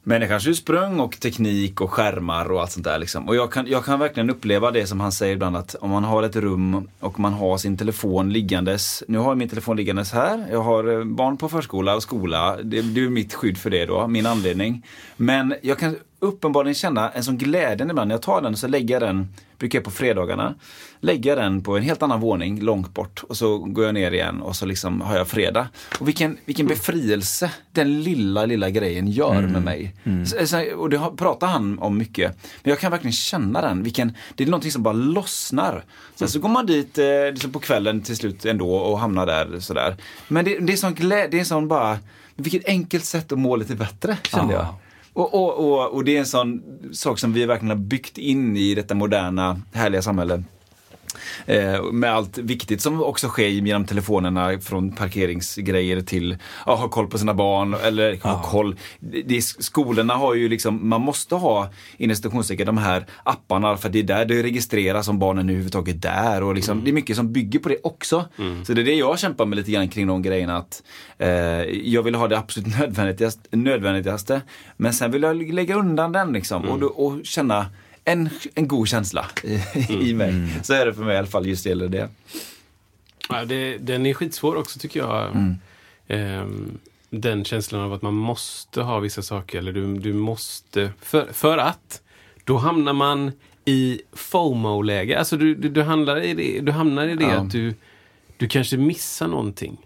människans ursprung och teknik och skärmar och allt sånt där. Liksom. Och jag kan, jag kan verkligen uppleva det som han säger ibland att om man har ett rum och man har sin telefon liggandes. Nu har jag min telefon liggandes här. Jag har eh, barn på förskola och skola. Det, det är mitt skydd för det då, min anledning. Men jag kan uppenbarligen känna en sån glädje ibland när jag tar den och så lägger jag den, brukar jag på fredagarna, lägga den på en helt annan våning långt bort och så går jag ner igen och så liksom har jag fredag. Och vilken, vilken befrielse den lilla, lilla grejen gör med mig. Så, så, och det pratar han om mycket. Men jag kan verkligen känna den, vilken, det är någonting som bara lossnar. Sen så går man dit eh, liksom på kvällen till slut ändå och hamnar där sådär. Men det, det är sån glädje, det är sån bara, vilket enkelt sätt att må lite bättre kände Ja. jag. Och, och, och, och det är en sån sak som vi verkligen har byggt in i detta moderna, härliga samhälle. Eh, med allt viktigt som också sker genom telefonerna från parkeringsgrejer till att ha koll på sina barn eller ha koll. Det, skolorna har ju liksom, man måste ha inom de här apparna för det är där det registreras om barnen överhuvudtaget är där och liksom, det är mycket som bygger på det också. Så det är det jag kämpar med lite grann kring de grejerna att eh, jag vill ha det absolut nödvändigaste, nödvändigaste men sen vill jag lägga undan den liksom och, då- och känna en, en god känsla i, i mig. Så är det för mig i alla fall, just det gäller det. Ja, det, den är skitsvår också tycker jag. Mm. Ehm, den känslan av att man måste ha vissa saker. Eller du, du måste. För, för att då hamnar man i FOMO-läge. Alltså du, du, du, hamnar i det, du hamnar i det Ja. att du, du kanske missar någonting.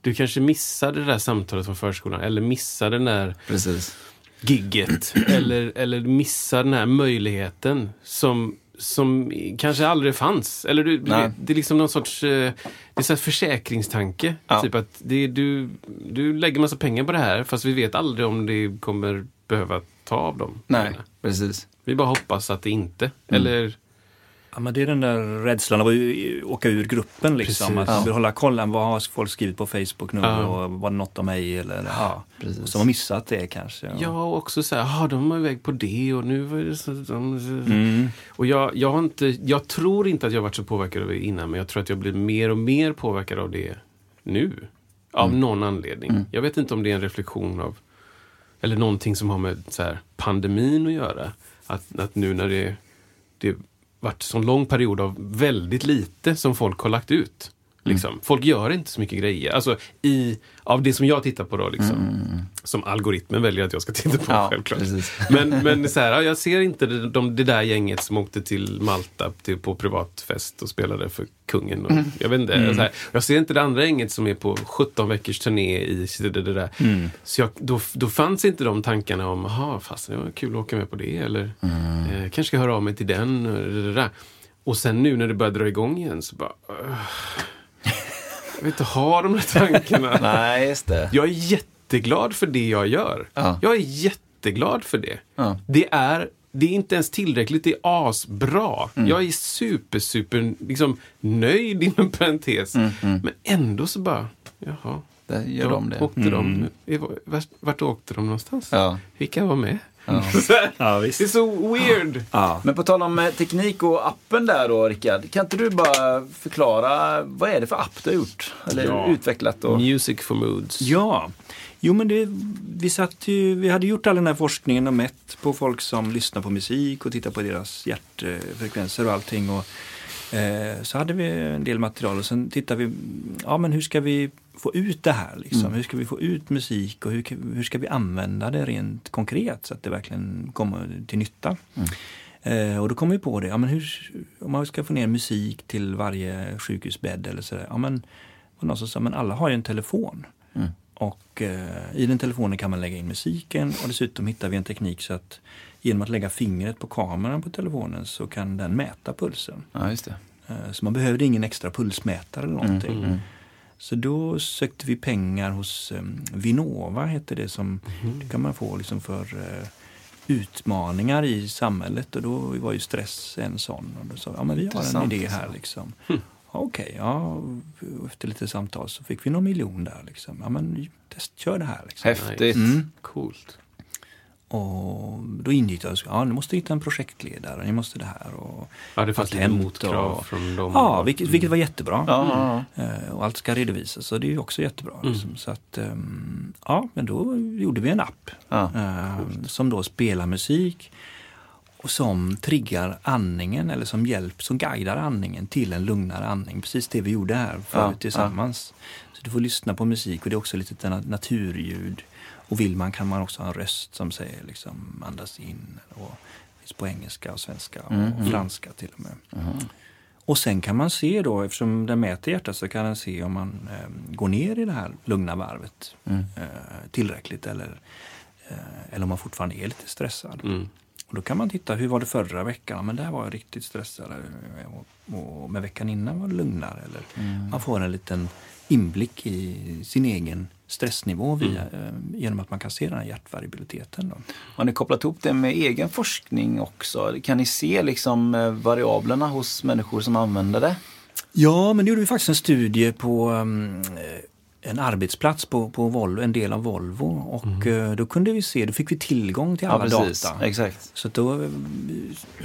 Du kanske missar det där samtalet från förskolan. Eller missar den där Precis. Gigget. eller, eller missar den här möjligheten som, som kanske aldrig fanns. Eller du, vet, det är liksom någon sorts eh, det är så här försäkringstanke. Ja. Typ att det, du, du lägger massa pengar på det här fast vi vet aldrig om det kommer behöva ta av dem. Nej, precis. Vi bara hoppas att det inte. Mm. Eller Ja, men det är den där rädslan av att ju- åka ur gruppen. Liksom. Precis. Att man vill hålla kollen. Vad har folk skrivit på Facebook nu? Ja. Och var det något om mig? Eller, ja. Och som har missat det kanske. Ja, och också så här, ah, de var iväg på det och nu var det så... De, Mm. Och jag, jag, har inte, jag tror inte att jag varit så påverkad av det innan, men jag tror att jag blir mer och mer påverkad av det nu. Av någon anledning. Jag vet inte om det är en reflektion av, eller någonting som har med så här, pandemin att göra. Att, att nu när det, det varit sån lång period av väldigt lite som folk har lagt ut. Liksom. Folk gör inte så mycket grejer. Alltså i, av det som jag tittar på då, liksom, som algoritmen väljer att jag ska titta på Ja, självklart. precis. Men, men så här, ja, jag ser inte det, de, det där gänget som åkte till Malta till, på privatfest och spelade för kungen. Och, Jag vet inte, så här, jag ser inte det andra gänget som är på 17 veckors turné i det, det, det där. Så jag, då, då fanns inte de tankarna om, jaha, fast det var kul att åka med på det. Eller eh, kanske ska höra av mig till den. Och, det, det där. och sen nu när det börjar dra igång igen så bara... Uh, jag vill inte ha de där tankarna. Nej, just det. Jag är jätteglad för det jag gör. Ja. Jag är jätteglad för det. Ja. Det är det är inte ens tillräckligt, det är asbra. Mm. Jag är super, super liksom, nöjd inom parentes. Men ändå så bara, jaha. Där gör då de det. Åkte de, vart, vart åkte de någonstans? Ja. Vilka var med? Ja. Ja, visst. Det är så weird. Ja. Men på tal om eh, teknik och appen där då, Rickard. Kan inte du bara förklara, vad är det för app du har gjort? Eller Ja. utvecklat? Och... Music for moods. Ja, jo men det, vi, satt ju, vi hade gjort all den här forskningen och mätt på folk som lyssnar på musik och tittar på deras hjärtfrekvenser och allting. Och, eh, så hade vi en del material och sen tittade vi, ja men hur ska vi få ut det här? Liksom? Hur ska vi få ut musik och hur, hur ska vi använda det rent konkret så att det verkligen kommer till nytta? Eh, och då kom vi på det, ja, men hur, om man ska få ner musik till varje sjukhusbädd eller sådär. Ja, men, och någon som sa, men alla har ju en telefon. Och eh, i den telefonen kan man lägga in musiken och dessutom hittar vi en teknik så att genom att lägga fingret på kameran på telefonen så kan den mäta pulsen. Ja, just det. Eh, så man behövde ingen extra pulsmätare eller någonting. Så då sökte vi pengar hos um, Vinnova, heter det som det kan man få liksom för eh, utmaningar i samhället och då var ju stress en sån. Och då sa vi, ja men vi har en idé här alltså. liksom. Ja, Okej, ja, efter lite samtal så fick vi någon miljon där. Liksom. Ja men test, kör det här. Liksom. Häftigt. Mm. Coolt. Och då ingick det, ja ni måste hitta en projektledare, ni måste det här. Och Ja, det fanns lite motkrav och- från dem. Ja, vilket, vilket var jättebra. Ja, ja, ja. Eh, Och allt ska redovisas och det är ju också jättebra. Mm. Liksom. Så att, ehm, ja, men då gjorde vi en app Ja. eh, som då spelar musik och som triggar andningen eller som hjälp, som guidar andningen till en lugnare andning. Precis det vi gjorde här förut Ja, tillsammans. Så du får lyssna på musik och det är också lite na- naturljud. Och vill man kan man också ha en röst som säger liksom andas in. Och finns på engelska och svenska och Mm, franska till och med. Och sen kan man se då, eftersom den mäter hjärtat, så kan den se om man eh, går ner i det här lugna varvet Mm. eh, tillräckligt eller, eh, eller om man fortfarande är lite stressad. Mm. Och då kan man titta, hur var det förra veckan? Men där var jag riktigt stressad. eh, Och, och med veckan innan var det lugnare. Eller Man får en liten inblick i sin egen stressnivå via, eh, genom att man kan se den här hjärtvariabiliteten. Då. Har ni kopplat ihop det med egen forskning också? Kan ni se liksom eh, variablerna hos människor som använder det? Ja, men det gjorde vi faktiskt en studie på um, en arbetsplats på, på Volvo, en del av Volvo. Och eh, då kunde vi se, då fick vi tillgång till alla data. Exakt. Så då, eh,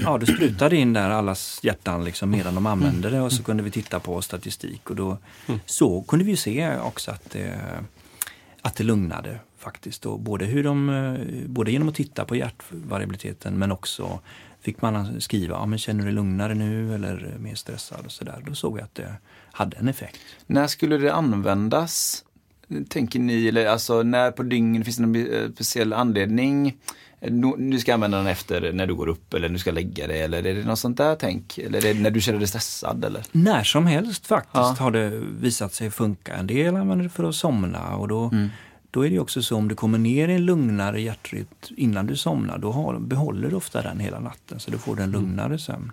ja, då sprutade in där allas hjärtan liksom medan de använde det och så kunde vi titta på statistik. Och då så kunde vi se också att det, att det lugnade faktiskt. Och både, hur de, eh, både genom att titta på hjärtvariabiliteten men också fick man skriva, ja, men känner du dig lugnare nu eller mer stressad och sådär. Då såg jag att det hade en effekt. När skulle det användas? Tänker ni, eller alltså när på dygnet finns det någon eh, speciell anledning? Nu nu ska använda den efter när du går upp eller när du ska lägga dig eller är det något sånt där tänk? Eller är det när du känner dig stressad eller? När som helst faktiskt Ja. har det visat sig funka. En del använder det för att somna och då, Mm. då är det också så om du kommer ner i en lugnare hjärtrytm innan du somnar, då har, behåller du ofta den hela natten så du får Mm. en lugnare sömn.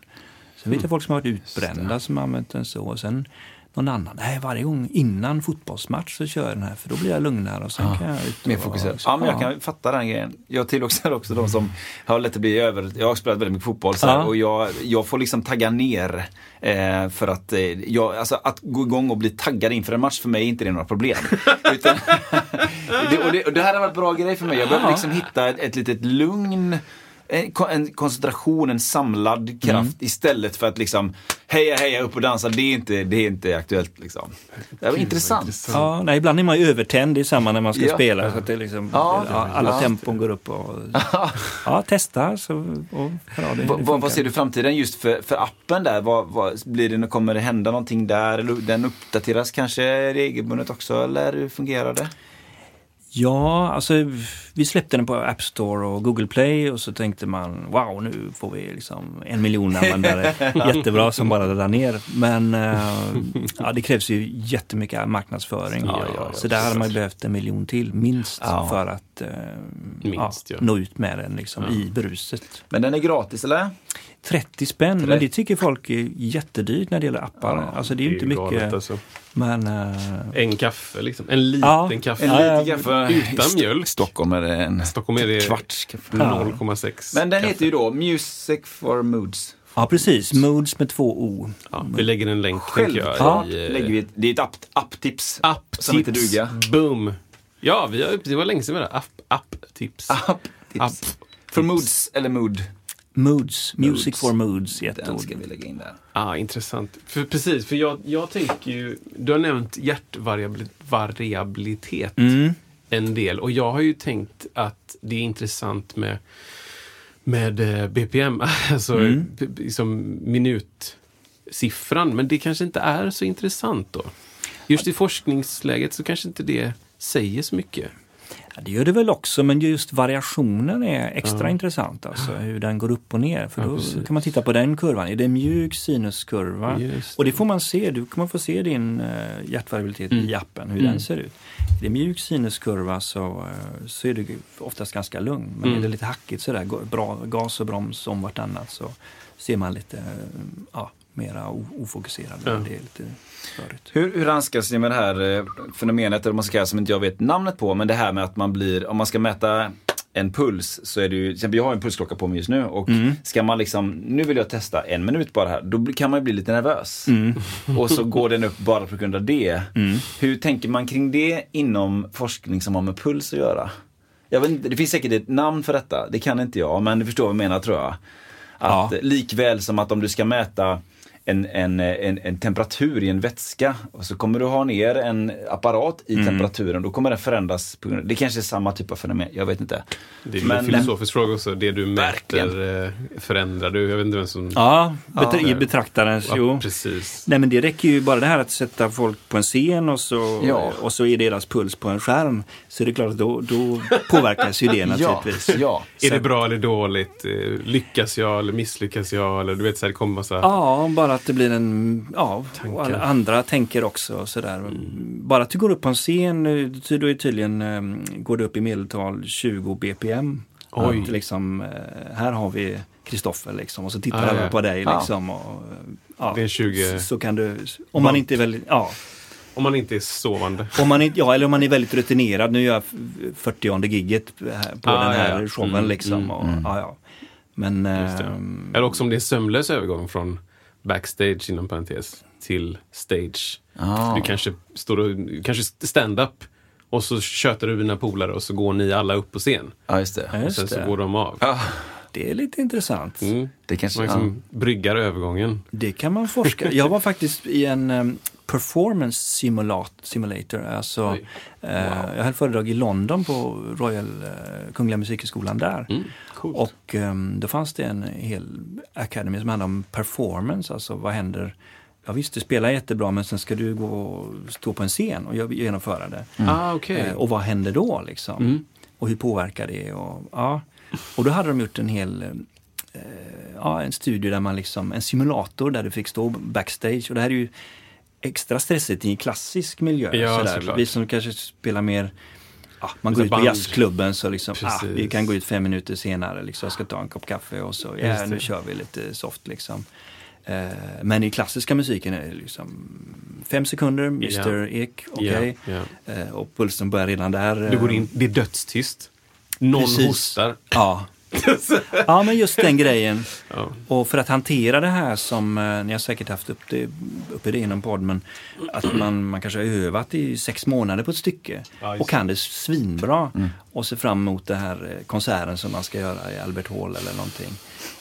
Sen vet jag folk som har varit utbrända som har använt den så. Och sen någon annan, nej varje gång innan fotbollsmatch så kör jag den här för då blir jag lugnare och sen Ja, kan jag ut Mer fokuserad. liksom- Ja, men jag kan fatta den grejen. Jag tillhör också de som har lätt att bli över... Jag har spelat väldigt mycket fotboll så här, Ja. och jag, jag får liksom tagga ner. Eh, för att, eh, jag, alltså, att gå igång och bli taggad inför en match för mig är inte det några problem. Utan, det, och, det, och det här har varit bra grej för mig. Jag behöver liksom hitta ett, ett litet lugn. En, ko- en koncentration, en samlad kraft istället för att liksom heja heja upp och dansa. Det är inte, det är inte aktuellt liksom. Det var intressant. Ja, nej, ibland är man ju övertänd, det är samma när man ska Ja. spela. Så att det liksom, Ja. alla Ja. tempon går upp. Och, ja, testa. Så, och, ja, det, det Vad, ser du i framtiden just för, för appen där? Vad, vad, blir det, kommer det hända någonting där? Eller Den uppdateras kanske regelbundet också eller hur fungerar det? Ja, alltså vi släppte den på App Store och Google Play och så tänkte man wow, nu får vi liksom en miljon användare. Jättebra som bara laddar ner. Men eh, ja, det krävs ju jättemycket marknadsföring. Ja, ja, ja, så där hade man behövt en miljon till minst Ja. för att eh, Minst, ja. nå ut med den liksom, i bruset. Men den är gratis eller? 30 spänn, men det tycker folk är jättedyrt när det gäller appar. alltså det är ju inte mycket. alltså. Men eh, En kaffe liksom. En liten Ja, kaffe. En Ja, liten kaffe. Utan I mjölk. Stockholm är det en Stockholm är det kvarts kaffe. 0,6 Men den kaffe. heter ju då Music for Moods. ja, precis. Moods med två O. Ja, vi lägger en länk Självklart jag. i, lägger vi ett, det är ett app, apptips. App-tips. Som heter duga. Boom! Ja, vi har, det var länge sedan med det. App, app-tips. Apptips. App. För Moods, eller Mood. Moods, Music Moods. for Moods i ett Den ord. ska vi lägga in där. Ah, intressant. För, precis, för jag, jag tänker ju... Du har nämnt hjärtvariabilitet Mm. en del. Och jag har ju tänkt att det är intressant med, med eh, BPM, alltså Mm. liksom minutsiffran. Men det kanske inte är så intressant då. Just i forskningsläget så kanske inte det säger så mycket. Ja, det gör det väl också, men just variationen är extra intressant. Alltså hur den går upp och ner. För Ja, då precis. kan man titta på den kurvan. Är det en mjuk sinuskurva? Just Och det får man se. Du kommer få se din uh, hjärtvariabilitet Mm. i appen, hur den ser ut. Är det mjuk sinuskurva så, eh, så är du oftast ganska lugn. Men Mm. är det lite hackigt sådär, bra, gas och broms om vartannat så ser man lite uh, ja, mera o- ofokuserad. Ja. Det är lite störigt. Hur, hur handskas ni med det här eh, fenomenet, eller man ska kalla som inte jag vet namnet på, men det här med att man blir, om man ska mäta en puls så är det ju, till exempel jag har en pulsklocka på mig just nu och ska man liksom, nu vill jag testa en minut bara här, då kan man ju bli lite nervös. Och så går den upp bara på grund av det. Hur tänker man kring det inom forskning som har med puls att göra? Jag vet inte, det finns säkert ett namn för detta, det kan inte jag, men du förstår vad jag menar tror jag. Att Ja. likväl som att om du ska mäta en, en, en, en temperatur i en vätska och så kommer du ha ner en apparat Mm. i temperaturen, då kommer den förändras. Det kanske är samma typ av fenomen, jag vet inte. Det är Men- en filosofisk fråga också. Det du mäter eh, förändrar du. Jag vet inte vem som... Ja, betra- Ja. i betraktarens, Ja, jo. precis. Nej men det räcker ju bara det här att sätta folk på en scen och så, Ja. och så är deras puls på en skärm. Så det är klart att då, då påverkas ju det naturligtvis. Ja, Är så- det bra eller dåligt? Eh, Lyckas jag eller misslyckas jag? Eller du vet, så här, det kommer massa... Ja, bara att det blir en, ja, och alla Tankar. andra tänker också och sådär. Bara att du går upp på en scen, eh, då är tydligen, eh, går det upp i medeltal 20 bpm. Oj. Att liksom, eh, här har vi Kristoffer liksom och så tittar Ah, alla ja. på dig Ja. liksom. Och, eh, ja, Det är 20 så, kan du, om man inte är väldigt, ja. Om man inte är sovande. Om man, inte- ja, eller om man är väldigt rutinerad. Nu gör jag 40 gigget på Ah, den här ja, ja. showen Mm, liksom. mm, och, Ja, ja. Men ehm, Eller också om det är sömlös övergång från backstage, inom parentes, till stage. Ah. Du kanske står och, kanske stand-up och så tjötar du dina polare och så går ni alla upp på scen. Ja, just det. Ja, Och just sen så det. går de av. Ja, det är lite intressant. Mm. det kanske, Man liksom bryggar övergången. Det kan man forska. Jag var faktiskt i en ehm, performance simulat, simulator. Alltså, Oj. eh, Jag höll föredrag i London på Royal eh, Kungliga Musikhögskolan där. Mm. Coolt. Och um, då fanns det en hel academy som handlade om performance, alltså vad händer Ja visst, du spelar jättebra men sen ska du gå och stå på en scen och genomföra det. Ah, okej. Eh, och vad händer då liksom? Mm. Och hur påverkar det? Och, ja. och då hade de gjort en hel eh, ja, en studie där man liksom, en simulator där du fick stå backstage. Och det här är ju extra stressigt i en klassisk miljö. Ja, sådär. Vi som kanske spelar mer Ja, man går ut på jazzklubben så liksom, ah, vi kan gå ut fem minuter senare, liksom, jag ska ta en kopp kaffe och så, ja nu kör vi lite soft liksom. Eh, men i klassiska musiken är det liksom fem sekunder, Mr Ek, okej. Ja, Eh, och pulsen börjar redan där. Du går eh, in, det är dödstyst. Någon Precis. hostar. Ja. ja, men just den grejen. Ja. Och för att hantera det här som, eh, ni har säkert haft upp det, uppe det inom podd, men att man, man kanske har övat i sex månader på ett stycke Ja, och kan det svinbra och ser fram emot den här eh, konserten som man ska göra i Albert Hall eller någonting.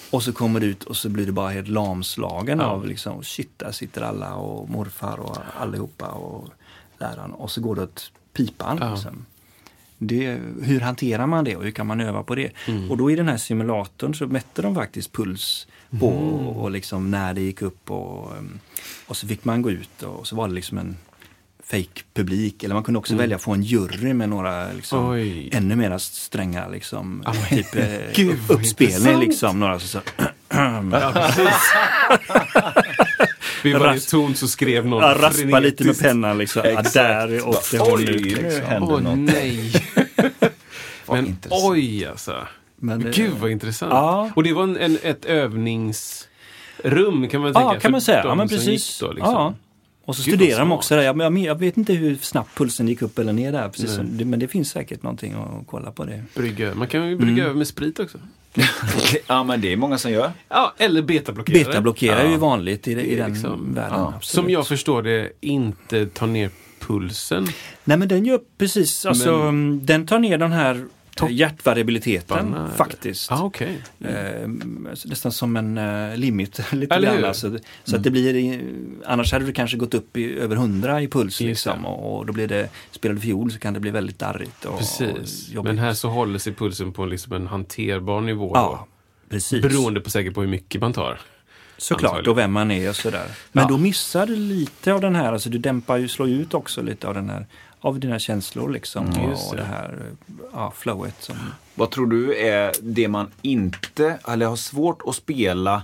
Och så kommer det ut och så blir det bara helt lamslagen Ja. av liksom, shit, där sitter alla och morfar och allihopa och läraren. Och så går det åt pipan. Liksom. Det, hur hanterar man det och hur kan man öva på det? Mm. Och då i den här simulatorn så mätte de faktiskt puls på Mm. och, och liksom när det gick upp och, um, och så fick man gå ut och så var det liksom en fake publik eller man kunde också välja att få en jury med några liksom, Mm. Oj. ännu mer stränga liksom, men typ, eh, gud, uppspelning liksom. Några så, så, Ja. Vid varje ton så skrev någon ja, raspa lite med pennan liksom. Ja, där åkte hon ut nu liksom. händer Åh något. nej. Men intressant. oj alltså. Men, eh, Gud vad intressant. Ja. Och det var en, en, ett övningsrum kan man tänka. Ja, kan man säga. Ja, men precis. Då, liksom. ja. Och så Gud, studerar de också det. Jag, jag, jag vet inte hur snabbt pulsen gick upp eller ner där. Precis som, men det finns säkert någonting att kolla på det. Brygga. Man kan ju brygga Mm. över med sprit också. Ja, men det är många som gör. Ja, eller betablockerare. Betablockerare är ju vanligt i, i den liksom- världen. ja. Som jag förstår det inte tar ner pulsen. Nej men den gör precis, alltså Men- den tar ner den här Topp- hjärtvariabiliteten eller? faktiskt. Ja, okej. Eh, nästan som en eh, limit lite grann. Alltså, så att det blir, annars hade du kanske gått upp i över 100 i puls liksom, och, och då blir det, spelar du fiol så kan det bli väldigt darrigt och, Precis. och. Men här så håller sig pulsen på liksom en hanterbar nivå. Ja, precis. Beroende på säkert på hur mycket man tar. Såklart, antagligen. och vem man är och sådär. Men Ja. då missar du lite av den här, alltså du dämpar ju, slår ut också lite av den här, av dina känslor liksom. Mm, och det. det här ja, flowet. Som, Vad tror du är det man inte, eller har svårt att spela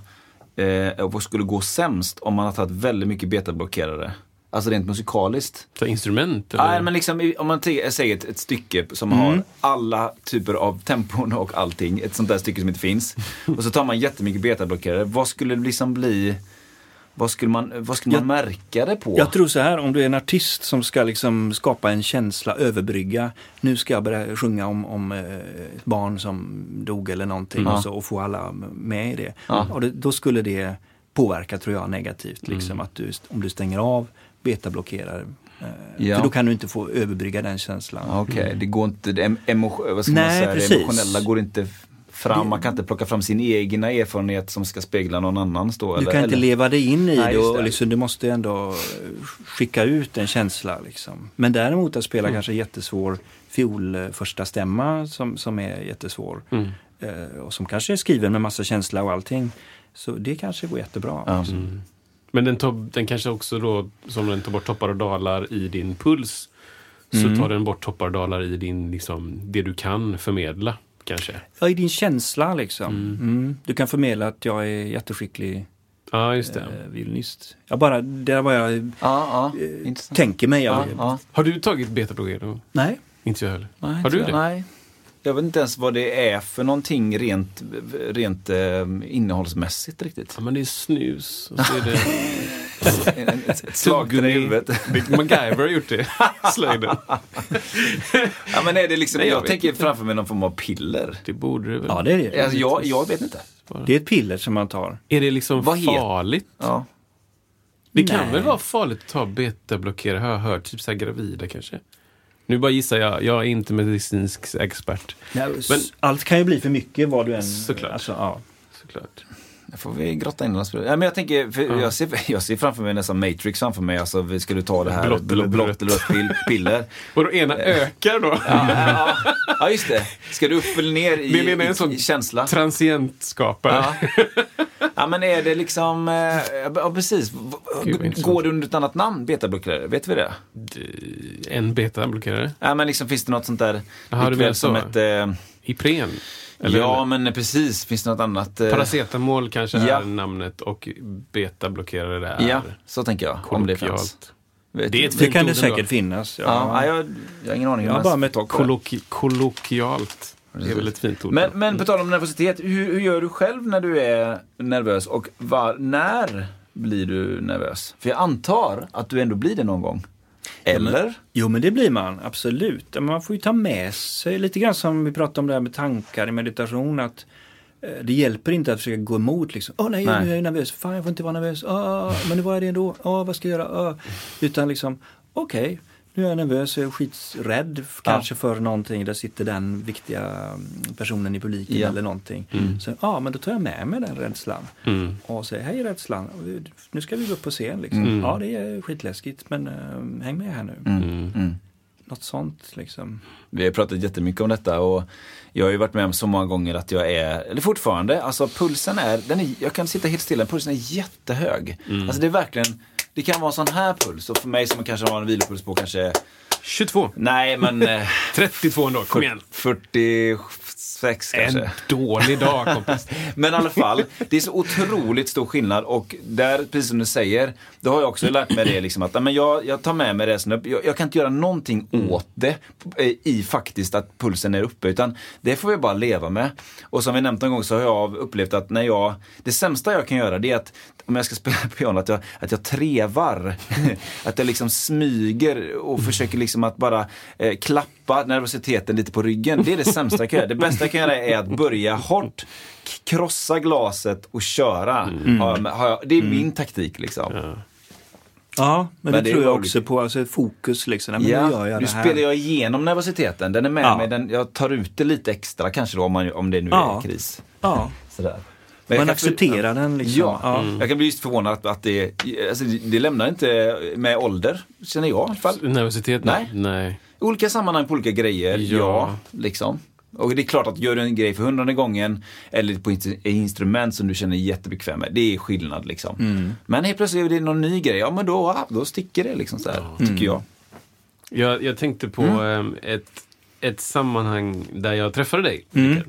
eh, och skulle gå sämst om man har tagit väldigt mycket betablockerare? Alltså rent musikaliskt. Så instrument? Eller? Nej, men liksom, om man säger ett, ett stycke som Mm. har alla typer av tempon och allting, ett sånt där stycke som inte finns. och så tar man jättemycket betablockerare. Vad skulle det liksom bli, vad skulle man, vad skulle man märka det på? Jag tror så här, om du är en artist som ska liksom skapa en känsla, överbrygga. Nu ska jag börja sjunga om, om eh, ett barn som dog eller någonting Mm. och, så, och få alla med i det. Ja. Och det, då skulle det påverka, tror jag, negativt. Mm. Liksom, att du, om du stänger av, betablockerar. Eh, Ja. För då kan du inte få överbrygga den känslan. Okej, det går inte, det, emo, vad ska man Nej, säga, precis. det emotionella går inte fram. Man kan inte plocka fram sin egna erfarenhet som ska spegla någon annans då. Du eller, kan inte eller? leva dig in i Nej, det och liksom, du måste ändå eh, skicka ut en känsla. Liksom. Men däremot att spela Mm. kanske jättesvår fiol eh, första stämma som, som är jättesvår Mm. eh, och som kanske är skriven med massa känsla och allting. Så det kanske går jättebra. Ja. Mm. Men den, tar, den kanske också då, som den tar bort toppar och dalar i din puls, Mm. så tar den bort toppar och dalar i din, liksom, det du kan förmedla. Kanske. Ja, i din känsla liksom. Mm. Du kan förmedla att jag är jätteskicklig Ja, just det. eh, violinist. Jag bara, det vad jag Ja, ja, eh, tänker mig. Ja, ja. Har du tagit betablockerare? Nej. Inte jag heller. Nej, Har du inte det? Nej. Jag vet inte ens vad det är för någonting rent, rent eh, innehållsmässigt riktigt. Ja, men det är snus och så är det... ett, slag i huvudet. MacGyver har gjort det. Slöjden. Ja, men är det liksom, Nej, jag jag, tänker inte. framför mig någon form av piller. Det borde det väl. Ja, det är det. Alltså, jag, jag vet inte. Det är ett piller som man tar. Är det liksom Vad farligt? Ja. Det kan Nej. väl vara farligt att ta betablockerare, har jag hört. Typ så här gravida kanske. Nu bara gissar jag. Jag är inte medicinsk expert. Ja, Men- allt kan ju bli för mycket vad du än... Såklart. Alltså, ja. Såklart. Det får vi grotta in oss ja, men jag tänker, för jag, ser, jag ser framför mig nästan Matrix framför mig. Alltså, vi- du ta det här Blått eller blått pill, piller? Och då ena ökar då. Ja, ja, ja, just det. Ska du upp eller ner i, Den ena är en sån i känsla? Transientskapare. Ja. ja, men är det liksom, eh, ja precis. Gud. Går det under ett annat namn, betablockerare? Vet vi det? En betablockerare. Ja, men liksom finns det något sånt där? Jaha, du likväl menar som så. ett... Eh, Ipren. Eller ja, men precis. Finns det något annat? Eh, Paracetamol kanske Ja. är namnet och betablockerare är Ja, så tänker jag. Om det finns. Det Det fint kan det säkert ändå. finnas. Ja. Ja, jag, jag har ingen aning. Jag har bara mött det. Kolloki kolloquialt. Det är väl ett fint ord. Men, men på tal om nervositet, hur, hur gör du själv när du är nervös och var, när blir du nervös? För jag antar att du ändå blir det någon gång. Eller? Jo, men det blir man absolut. Man får ju ta med sig lite grann som vi pratade om det här med tankar i meditation. att eh, det hjälper inte att försöka gå emot liksom. Åh nej, Nej. nu är jag nervös. Fan, jag får inte vara nervös. Åh, men nu var jag det ändå. Åh, vad ska jag göra? Åh. Utan liksom, okej, nu är jag nervös. Jag är skiträdd Ja. kanske för någonting. Där sitter den viktiga mm, personen i publiken Ja. eller någonting. Så ja, men då tar jag med mig den rädslan. Mm. Och säger, hej rädslan, nu ska vi gå upp på scen. Liksom. Ja, det är skitläskigt, men eh, häng med här nu. Mm. Något sånt liksom. Vi har pratat jättemycket om detta och jag har ju varit med om så många gånger att jag är, eller fortfarande, alltså pulsen är, den är jag kan sitta helt stilla, pulsen är jättehög. Alltså det är verkligen, det kan vara sån här puls och för mig som kanske har en vilopuls på kanske, 22. nej men eh, 32 ändå, kom igen. 46 kanske. En dålig dag kompis. Men i alla fall, det är så otroligt stor skillnad och där, precis som du säger, då har jag också lärt mig det liksom att men jag, jag tar med mig det, jag, jag kan inte göra någonting åt det eh, i faktiskt att pulsen är uppe utan det får vi bara leva med. Och som vi nämnt en gång så har jag upplevt att när jag, det sämsta jag kan göra det är att om jag ska spela piano, att jag, att jag trevar. att jag liksom smyger och försöker liksom att bara eh, klappa nervositeten lite på ryggen. Det är det sämsta jag kan göra. Det bästa jag kan göra är att börja hårt, krossa glaset och köra. Har jag, har jag, det är min taktik liksom. Ja, Ja, men, Men det, det tror jag också på, alltså fokus liksom. Nej, men nu gör jag nu det här. spelar jag igenom nervositeten. Den är med Ja. mig. Den, jag tar ut det lite extra kanske då om, man, om det nu Ja. är kris. Ja, Sådär. Men man accepterar den liksom. Ja, Ja. jag kan bli just förvånad att, att det, alltså, det lämnar inte med ålder, känner jag i alla fall. Nervositet? Nej. Nej. Olika sammanhang på olika grejer, ja. Ja. liksom. Och det är klart att gör du en grej för hundrade gången eller på ett instrument som du känner dig jättebekväm med, det är skillnad liksom. Mm. Men helt plötsligt är det någon ny grej, ja men då, då sticker det liksom så här, tycker jag. Jag, jag tänkte på ehm, ett, ett sammanhang där jag träffade dig. Mm.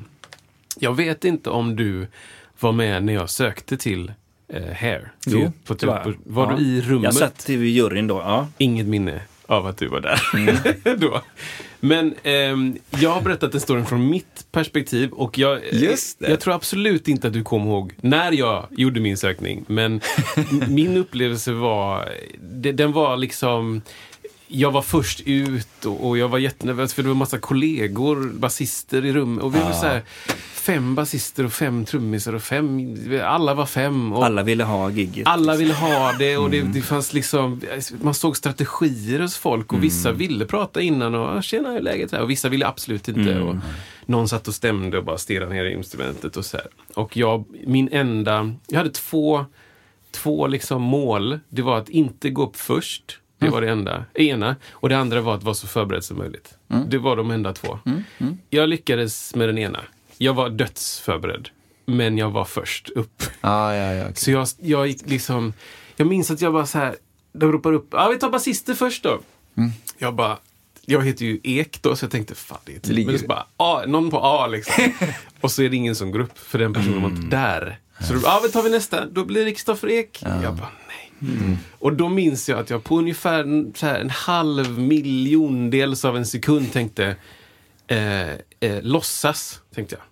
Jag vet inte om du var med när jag sökte till eh, Hair. Jo, Till- på, det var var Ja. du i rummet? Jag satt i juryn då, ja. Inget minne av att du var där. Mm. Då. Men ehm, jag har berättat den storyn från mitt perspektiv och jag, Just det. jag tror absolut inte att du kommer ihåg när jag gjorde min sökning. Men min upplevelse var, det, den var liksom jag var först ut och, och jag var jättenervös för det var massa kollegor, basister i rummet. Och vi var så här, fem basister och fem trummisar och fem, alla var fem. Och Alla ville ha gigget. alla ville ha det och det, det fanns liksom, man såg strategier hos folk och vissa ville prata innan och "Ah, tjena hur är läget? Och vissa ville absolut inte. Och någon satt och stämde och bara stirrade ner i instrumentet och så här. Och jag, min enda, jag hade två, två liksom mål. Det var att inte gå upp först. Det var det enda, ena. Och det andra var att vara så förberedd som möjligt. Det var de enda två. Jag lyckades med den ena. Jag var dödsförberedd. Men jag var först upp. Ja, ja, ja. Så jag, jag gick liksom... Jag minns att jag bara så här... De ropar upp. Ja, vi tar basister först då. Jag bara... Jag heter ju Ek då, så jag tänkte fan det är tid. Ligger Men så bara, A, någon på A liksom. och så är det ingen som går upp, för den personen var inte där. Så då, ja, vi tar vi nästa. Då blir det Kristoffer Ek. Jag bara, Och då minns jag att jag på ungefär en, halv miljondels av en sekund tänkte, eh, eh, låtsas, tänkte jag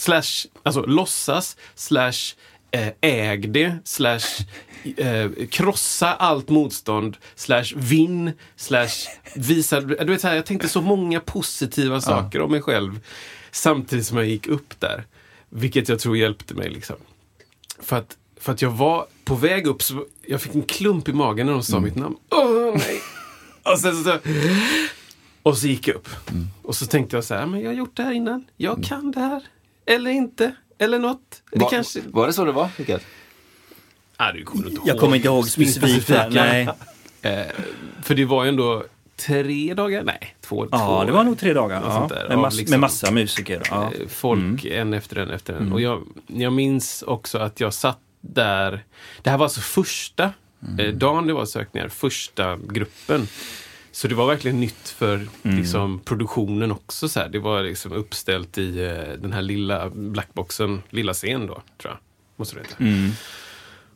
slash, alltså låtsas, slash eh, äg det, slash eh, krossa allt motstånd, slash vinn, slash visa, du vet så här, jag tänkte så många positiva saker om mig själv samtidigt som jag gick upp där. Vilket jag tror hjälpte mig liksom. För att, för att jag var på väg upp, så jag fick en klump i magen när de sa mitt namn. Åh nej! Och sen så, och så gick jag upp. Och så tänkte jag så här, men jag har gjort det här innan. Jag kan det här. Eller inte. eller något. Det Var, kanske... var det så det var, Rickard? Ah, du kommer inte Jag kommer inte ihåg specifikt. Nej. Eh, för det var ju ändå tre dagar? Nej, två. Ja, två, det var nog tre dagar. Ja. sånt där. Med, mass, liksom. med massa musiker. Ja. eh, folk en efter en efter en. Och jag, jag minns också att jag satt där. Det här var alltså första eh, dagen det var sökningar, första gruppen. Så det var verkligen nytt för liksom, produktionen också. Så här. Det var liksom uppställt i eh, den här lilla blackboxen, lilla scen då, tror jag. Måste det heta.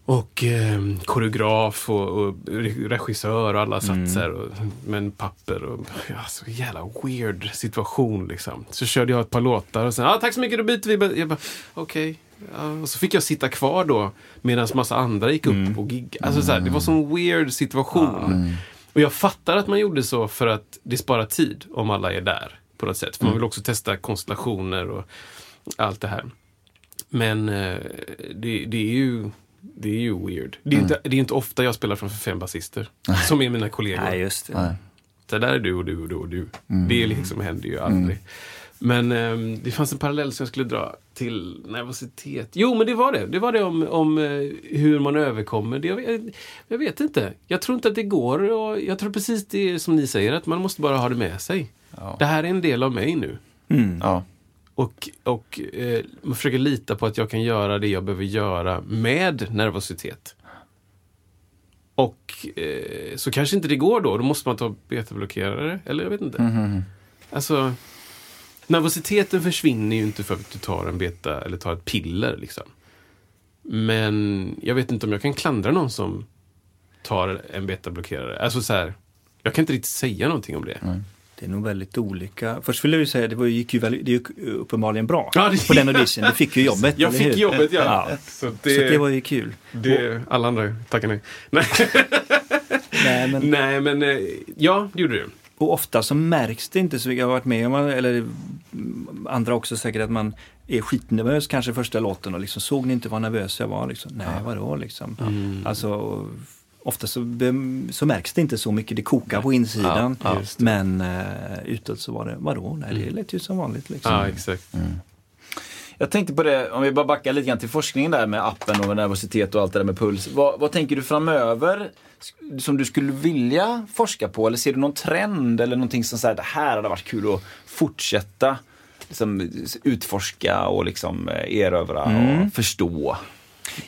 Och eh, koreograf och, och re- regissör och alla satt så här och, med papper. Och, ja, så jävla weird situation liksom. Så körde jag ett par låtar och sen, ah, tack så mycket, då byter vi. Jag bara, okej. Ja, och så fick jag sitta kvar då medan massa andra gick upp och gig. Alltså så här, det var sån weird situation. Och jag fattar att man gjorde så för att det sparar tid om alla är där på något sätt. För man vill också testa konstellationer och allt det här. Men eh, det, det är ju det är ju weird. Det är, inte, det är inte ofta jag spelar framför fem basister. Som är mina kollegor. Nej, just det. Nej. Så där är du och du och du och du. Det liksom händer ju aldrig. Men ehm, det fanns en parallell som jag skulle dra till nervositet. Jo, men det var det. Det var det om, om eh, hur man överkommer det. Jag, jag vet inte. Jag tror inte att det går. Och jag tror precis det som ni säger, att man måste bara ha det med sig. Det här är en del av mig nu. Ja. Och, och eh, man försöker lita på att jag kan göra det jag behöver göra med nervositet. Och eh, så kanske inte det går då. Då måste man ta betablockerare. Eller jag vet inte. Alltså, nervositeten försvinner ju inte för att du tar en beta eller tar ett piller. Liksom. Men jag vet inte om jag kan klandra någon som tar en betablockerare. Alltså så här, jag kan inte riktigt säga någonting om det. Det är nog väldigt olika. Först vill jag ju säga, det var, gick ju väldigt, det gick uppenbarligen bra Ja, det- på den audition. Du fick ju jobbet. Jag fick hur? jobbet, ja. ja. Så Så det var ju kul. Det, alla andra tackar nej. Nej, Nej, men, nej men eh, ja, det gjorde du. Och ofta så märks det inte så. Jag har varit med om, eller mm, andra också säkert, att man är skitnervös kanske första låten och liksom såg ni inte vad nervös jag var? Liksom, Nej, vadå liksom? Alltså, ofta så, så märks det inte så mycket. Det kokar på insidan. Ja, det. men uh, utåt så var det, vadå? Nej, det lät ju som vanligt. Liksom. Ja, exakt. Jag tänkte på det, om vi bara backar lite grann till forskningen där med appen och med nervositet och allt det där med puls. Vad, vad tänker du framöver som du skulle vilja forska på? Eller ser du någon trend eller någonting som säger det här hade varit kul att fortsätta liksom, utforska och liksom eh, erövra och förstå?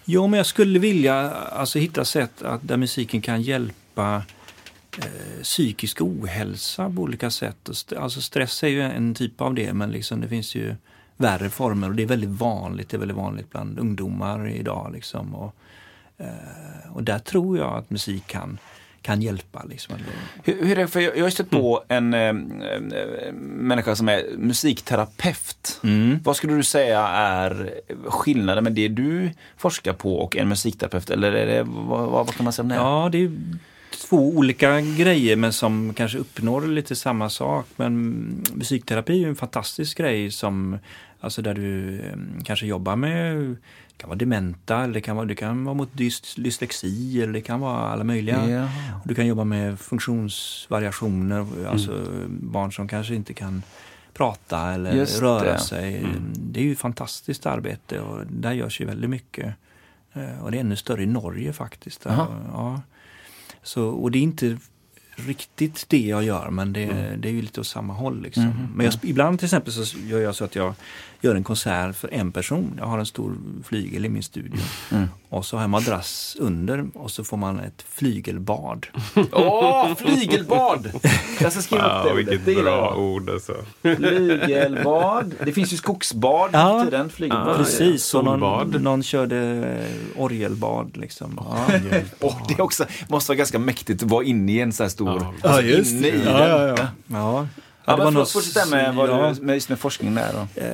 Jo, men jag skulle vilja alltså, hitta sätt att, där musiken kan hjälpa eh, psykisk ohälsa på olika sätt. Alltså stress är ju en typ av det, men liksom, det finns ju värre former och det är väldigt vanligt. Det är väldigt vanligt bland ungdomar idag. Liksom, och, eh, och där tror jag att musik kan, kan hjälpa. Liksom. Hur, hur är det, för jag, jag har stött på en eh, eh, människa som är musikterapeut. Vad skulle du säga är skillnaden med det du forskar på och en musikterapeut? Eller är det, vad, vad, kan man säga om det? Ja, det är två olika grejer men som kanske uppnår lite samma sak. Men musikterapi är en fantastisk grej som Alltså där du eh, kanske jobbar med det kan vara dementa, eller det kan vara, det kan vara mot dys, dyslexi eller det kan vara alla möjliga. Ja. Du kan jobba med funktionsvariationer, alltså barn som kanske inte kan prata eller Just röra det. sig. Det är ju fantastiskt arbete och där görs ju väldigt mycket. Eh, Och det är ännu större i Norge faktiskt. Där. Aha. Ja. Så, och det är inte riktigt det jag gör men det, Mm. det är ju lite åt samma håll. Liksom. Mhm. Men jag, ibland till exempel så gör jag så att jag gör en konsert för en person. Jag har en stor flygel i min studio. Mm. Och så har jag madrass under och så får man ett flygelbad. Åh, flygelbad! Jag ska skriva upp det ordet. vilket Det bra jag. ord alltså. Flygelbad. Det finns ju skogsbad Ja. ja. tiden. Flygelbad. Ja, Precis, och någon, någon körde eh, orgelbad. Liksom. Ja. Och det också måste vara ganska mäktigt att vara inne i en så här stor... Ja. Alltså Ja, just inne i Ja, den. ja, ja. Det var något- fortsätt med, vad ja. du, med, just med forskning där då. Eh,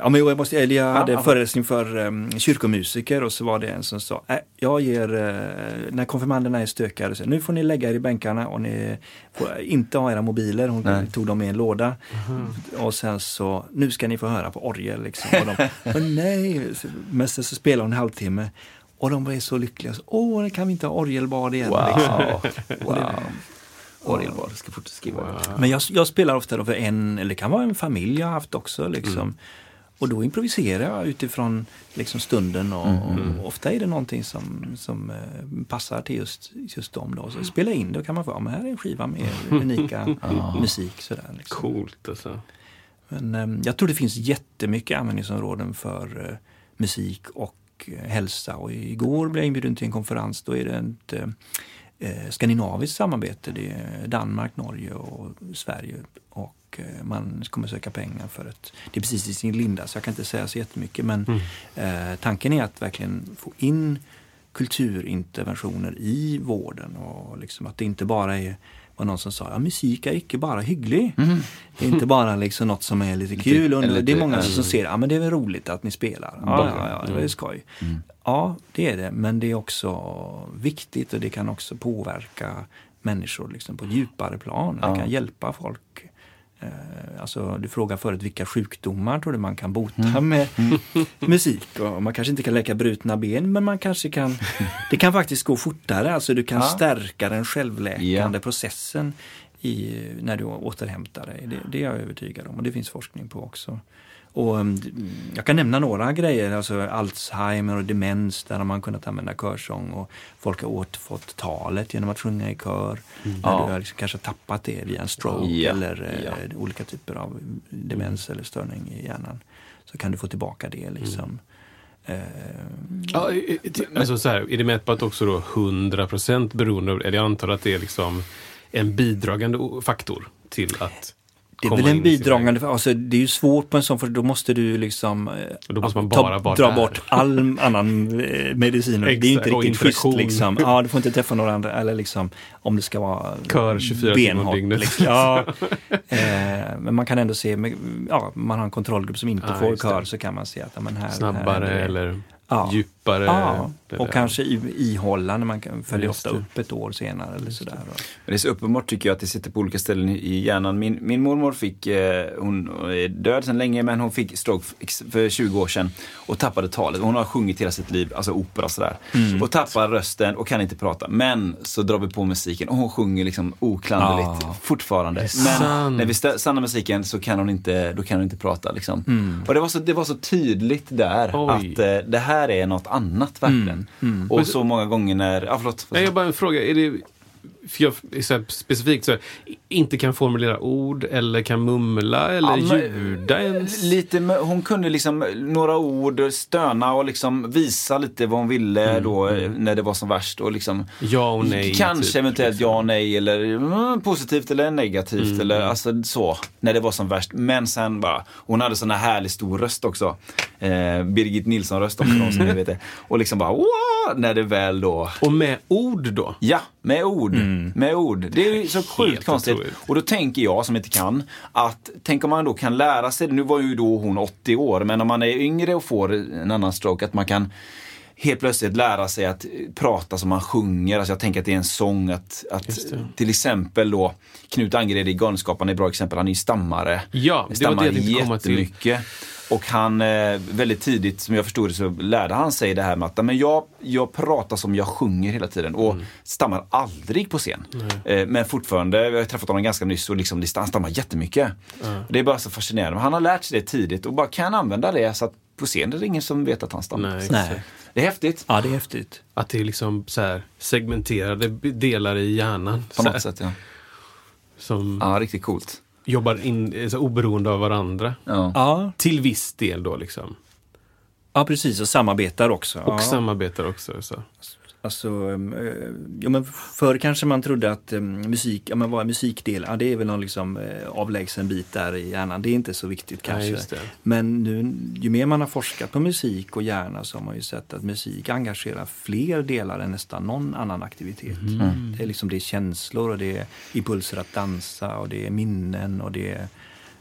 Ja, men jag, måste, eller jag hade en föreläsning för um, kyrkomusiker och så var det en som sa, äh, jag ger, eh, när konfirmanderna är stökade, så nu får ni lägga er i bänkarna och ni får inte ha era mobiler. Hon Nej. tog dem i en låda. Och sen så, nu ska ni få höra på orgel. Liksom. Och de, "Åh, nej, men sen så spelade hon en halvtimme. Och de var så lyckliga. Så, Åh, kan vi inte ha orgelbad igen? Liksom. Wow. Wow. Orgelbad, jag ska fortsätta skriva det. Men jag, jag spelar ofta då för en, eller det kan vara en familj jag har haft också. Liksom. och då improviserar jag utifrån liksom stunden och, och ofta är det någonting som, som eh, passar till just, just dem. Då. Så spela in det och kan man få, ja, men här är en skiva med unika musik. Sådär, liksom. Coolt alltså. Men eh, jag tror det finns jättemycket användningsområden för eh, musik och hälsa. Och igår blev jag inbjuden till en konferens. Då är det ett eh, skandinaviskt samarbete. Det är Danmark, Norge och Sverige. Och eh, man kommer söka pengar för ett... Det är precis i sin linda så jag kan inte säga så jättemycket. Men eh, tanken är att verkligen få in kulturinterventioner i vården. Och liksom att det inte bara är var någon som sa, ja musik är inte bara hygglig. Det är inte bara liksom något som är lite kul. Och eller det är lite- många som ser, ja men det är väl roligt att ni spelar. Ja, ja, ja det är skoj. Ja, det är det. Men det är också viktigt och det kan också påverka människor liksom på ett djupare plan. Det kan hjälpa folk. Eh, Alltså, du frågade förut vilka sjukdomar tror du man kan bota med musik. Och man kanske inte kan läka brutna ben men man kanske kan Det kan faktiskt gå fortare. Alltså du kan stärka den självläkande Ja. processen i, när du återhämtar dig. Det, det är jag övertygad om och det finns forskning på också. Och mm, jag kan nämna några grejer, alltså Alzheimer och demens, där har man kunnat använda körsång och folk har återfått talet genom att sjunga i kör. När du har liksom kanske tappat det via en stroke Ja, eller ja. eh, olika typer av demens eller störning i hjärnan. Så kan du få tillbaka det liksom. Eh, Ja, i- i- t- alltså så här, är det mätbart också då 100% beroende eller jag antar att det är liksom en bidragande faktor till att Det är väl en sin bidragande, alltså det är ju svårt på en sån för då måste du liksom eh, då måste man ta- bara vara dra där. bort all annan eh, medicin. Det är Exakt, inte riktigt schysst liksom. Ja, du får inte träffa några andra eller liksom om det ska vara Kör 24 timmar om benhårt, dygnet. Liksom. Ja, eh, men man kan ändå se, ja, man har en kontrollgrupp som inte Ja, får kör så kan man se att men här, Snabbare här eller Ja. djupare. Ja, det och där. kanske i- ihållande. Man kan följa Just ofta det. upp ett år senare eller sådär. Men det är så uppenbart tycker jag att det sitter på olika ställen i- hjärnan. Min, min mormor fick, eh, hon är död sedan länge, men hon fick stroke för 20 år sedan och tappade talet. Hon har sjungit hela sitt liv, alltså opera och sådär. Och tappar rösten och kan inte prata. Men så drar vi på musiken och hon sjunger liksom oklanderligt Ja. fortfarande. Men när vi stannar musiken så kan hon inte, då kan hon inte prata liksom. Och det var, så, det var så tydligt där Oj. att eh, det här är något annat verkligen. Och så många gånger när, ja förlåt. Nej, jag har bara en fråga. Är det, för jag så här, specifikt så här, inte kan formulera ord eller kan mumla eller Ja, men- ljuda ens? Lite, hon kunde liksom några ord stöna och liksom visa lite vad hon ville då eh, när det var som värst. Och liksom, Ja och nej. Kanske typ, eventuellt liksom. ja och nej eller mm, positivt eller negativt Mm. eller alltså så. När det var som värst. Men sen bara, hon hade sån här härlig stor röst också. Eh, Birgit Nilsson röst också de som ni vet det. Och liksom bara wow, när det väl då Och med ord då? Ja, med ord. Med ord. Det är så sjukt Helt konstigt. otroligt. Och då tänker jag som inte kan att tänk om man då kan lära sig, nu var ju då hon 80 år, men om man är yngre och får en annan stroke, att man kan helt plötsligt lära sig att prata som man sjunger. Alltså jag tänker att det är en sång. Att, att till exempel då Knut Angered i Galenskaparna är ett bra exempel. Han är ju stammare. Ja, det var stammar det jag till. jättemycket. Och han, eh, väldigt tidigt, som jag förstod det, så lärde han sig det här med att men jag, jag pratar som jag sjunger hela tiden och Mm. stammar aldrig på scen. Eh, men fortfarande, jag har träffat honom ganska nyss och liksom, han stammar jättemycket. Det är bara så fascinerande. Men han har lärt sig det tidigt och bara kan använda det så att på scen är det ingen som vet att han stammar. Nej. Det är häftigt. Ja, det är häftigt. Att det är liksom så här segmenterade delar i hjärnan. På så något sätt ja. Som Ja, riktigt coolt. jobbar in, så oberoende av varandra. Ja. Ja, Till viss del då liksom. ja precis. Och samarbetar också. Och ja. samarbetar också. Så. Alltså, eh, ja, men förr kanske man trodde att eh, musik, ja men vad är musikdel? Ja, det är väl någon liksom eh, avlägsen bit där i hjärnan. Det är inte så viktigt kanske. det. Men nu, ju mer man har forskat på musik och hjärna så har man ju sett att musik engagerar fler delar än nästan någon annan aktivitet. Det är liksom det är känslor och det är impulser att dansa och det är minnen och det är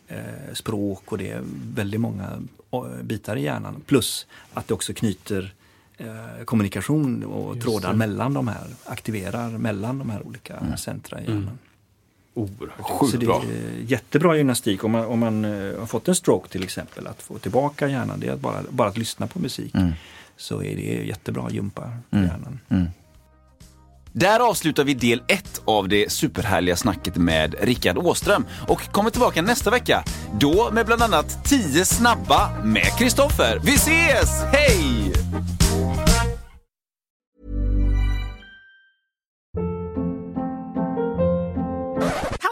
eh, språk och det är väldigt många eh, bitar i hjärnan. Plus att det också knyter eh, kommunikation och trådar mellan de här, aktiverar mellan de här olika centra i hjärnan. Oerhört. Så Sjukt det bra. är jättebra gymnastik om man, om man eh, har fått en stroke till exempel. Att få tillbaka hjärnan, det är att bara, bara att lyssna på musik. Så är det jättebra gympa i hjärnan. Där avslutar vi del ett av det superhärliga snacket med Rickard Åström och kommer tillbaka nästa vecka. Då med bland annat 10 snabba med Kristoffer. Vi ses! Hej!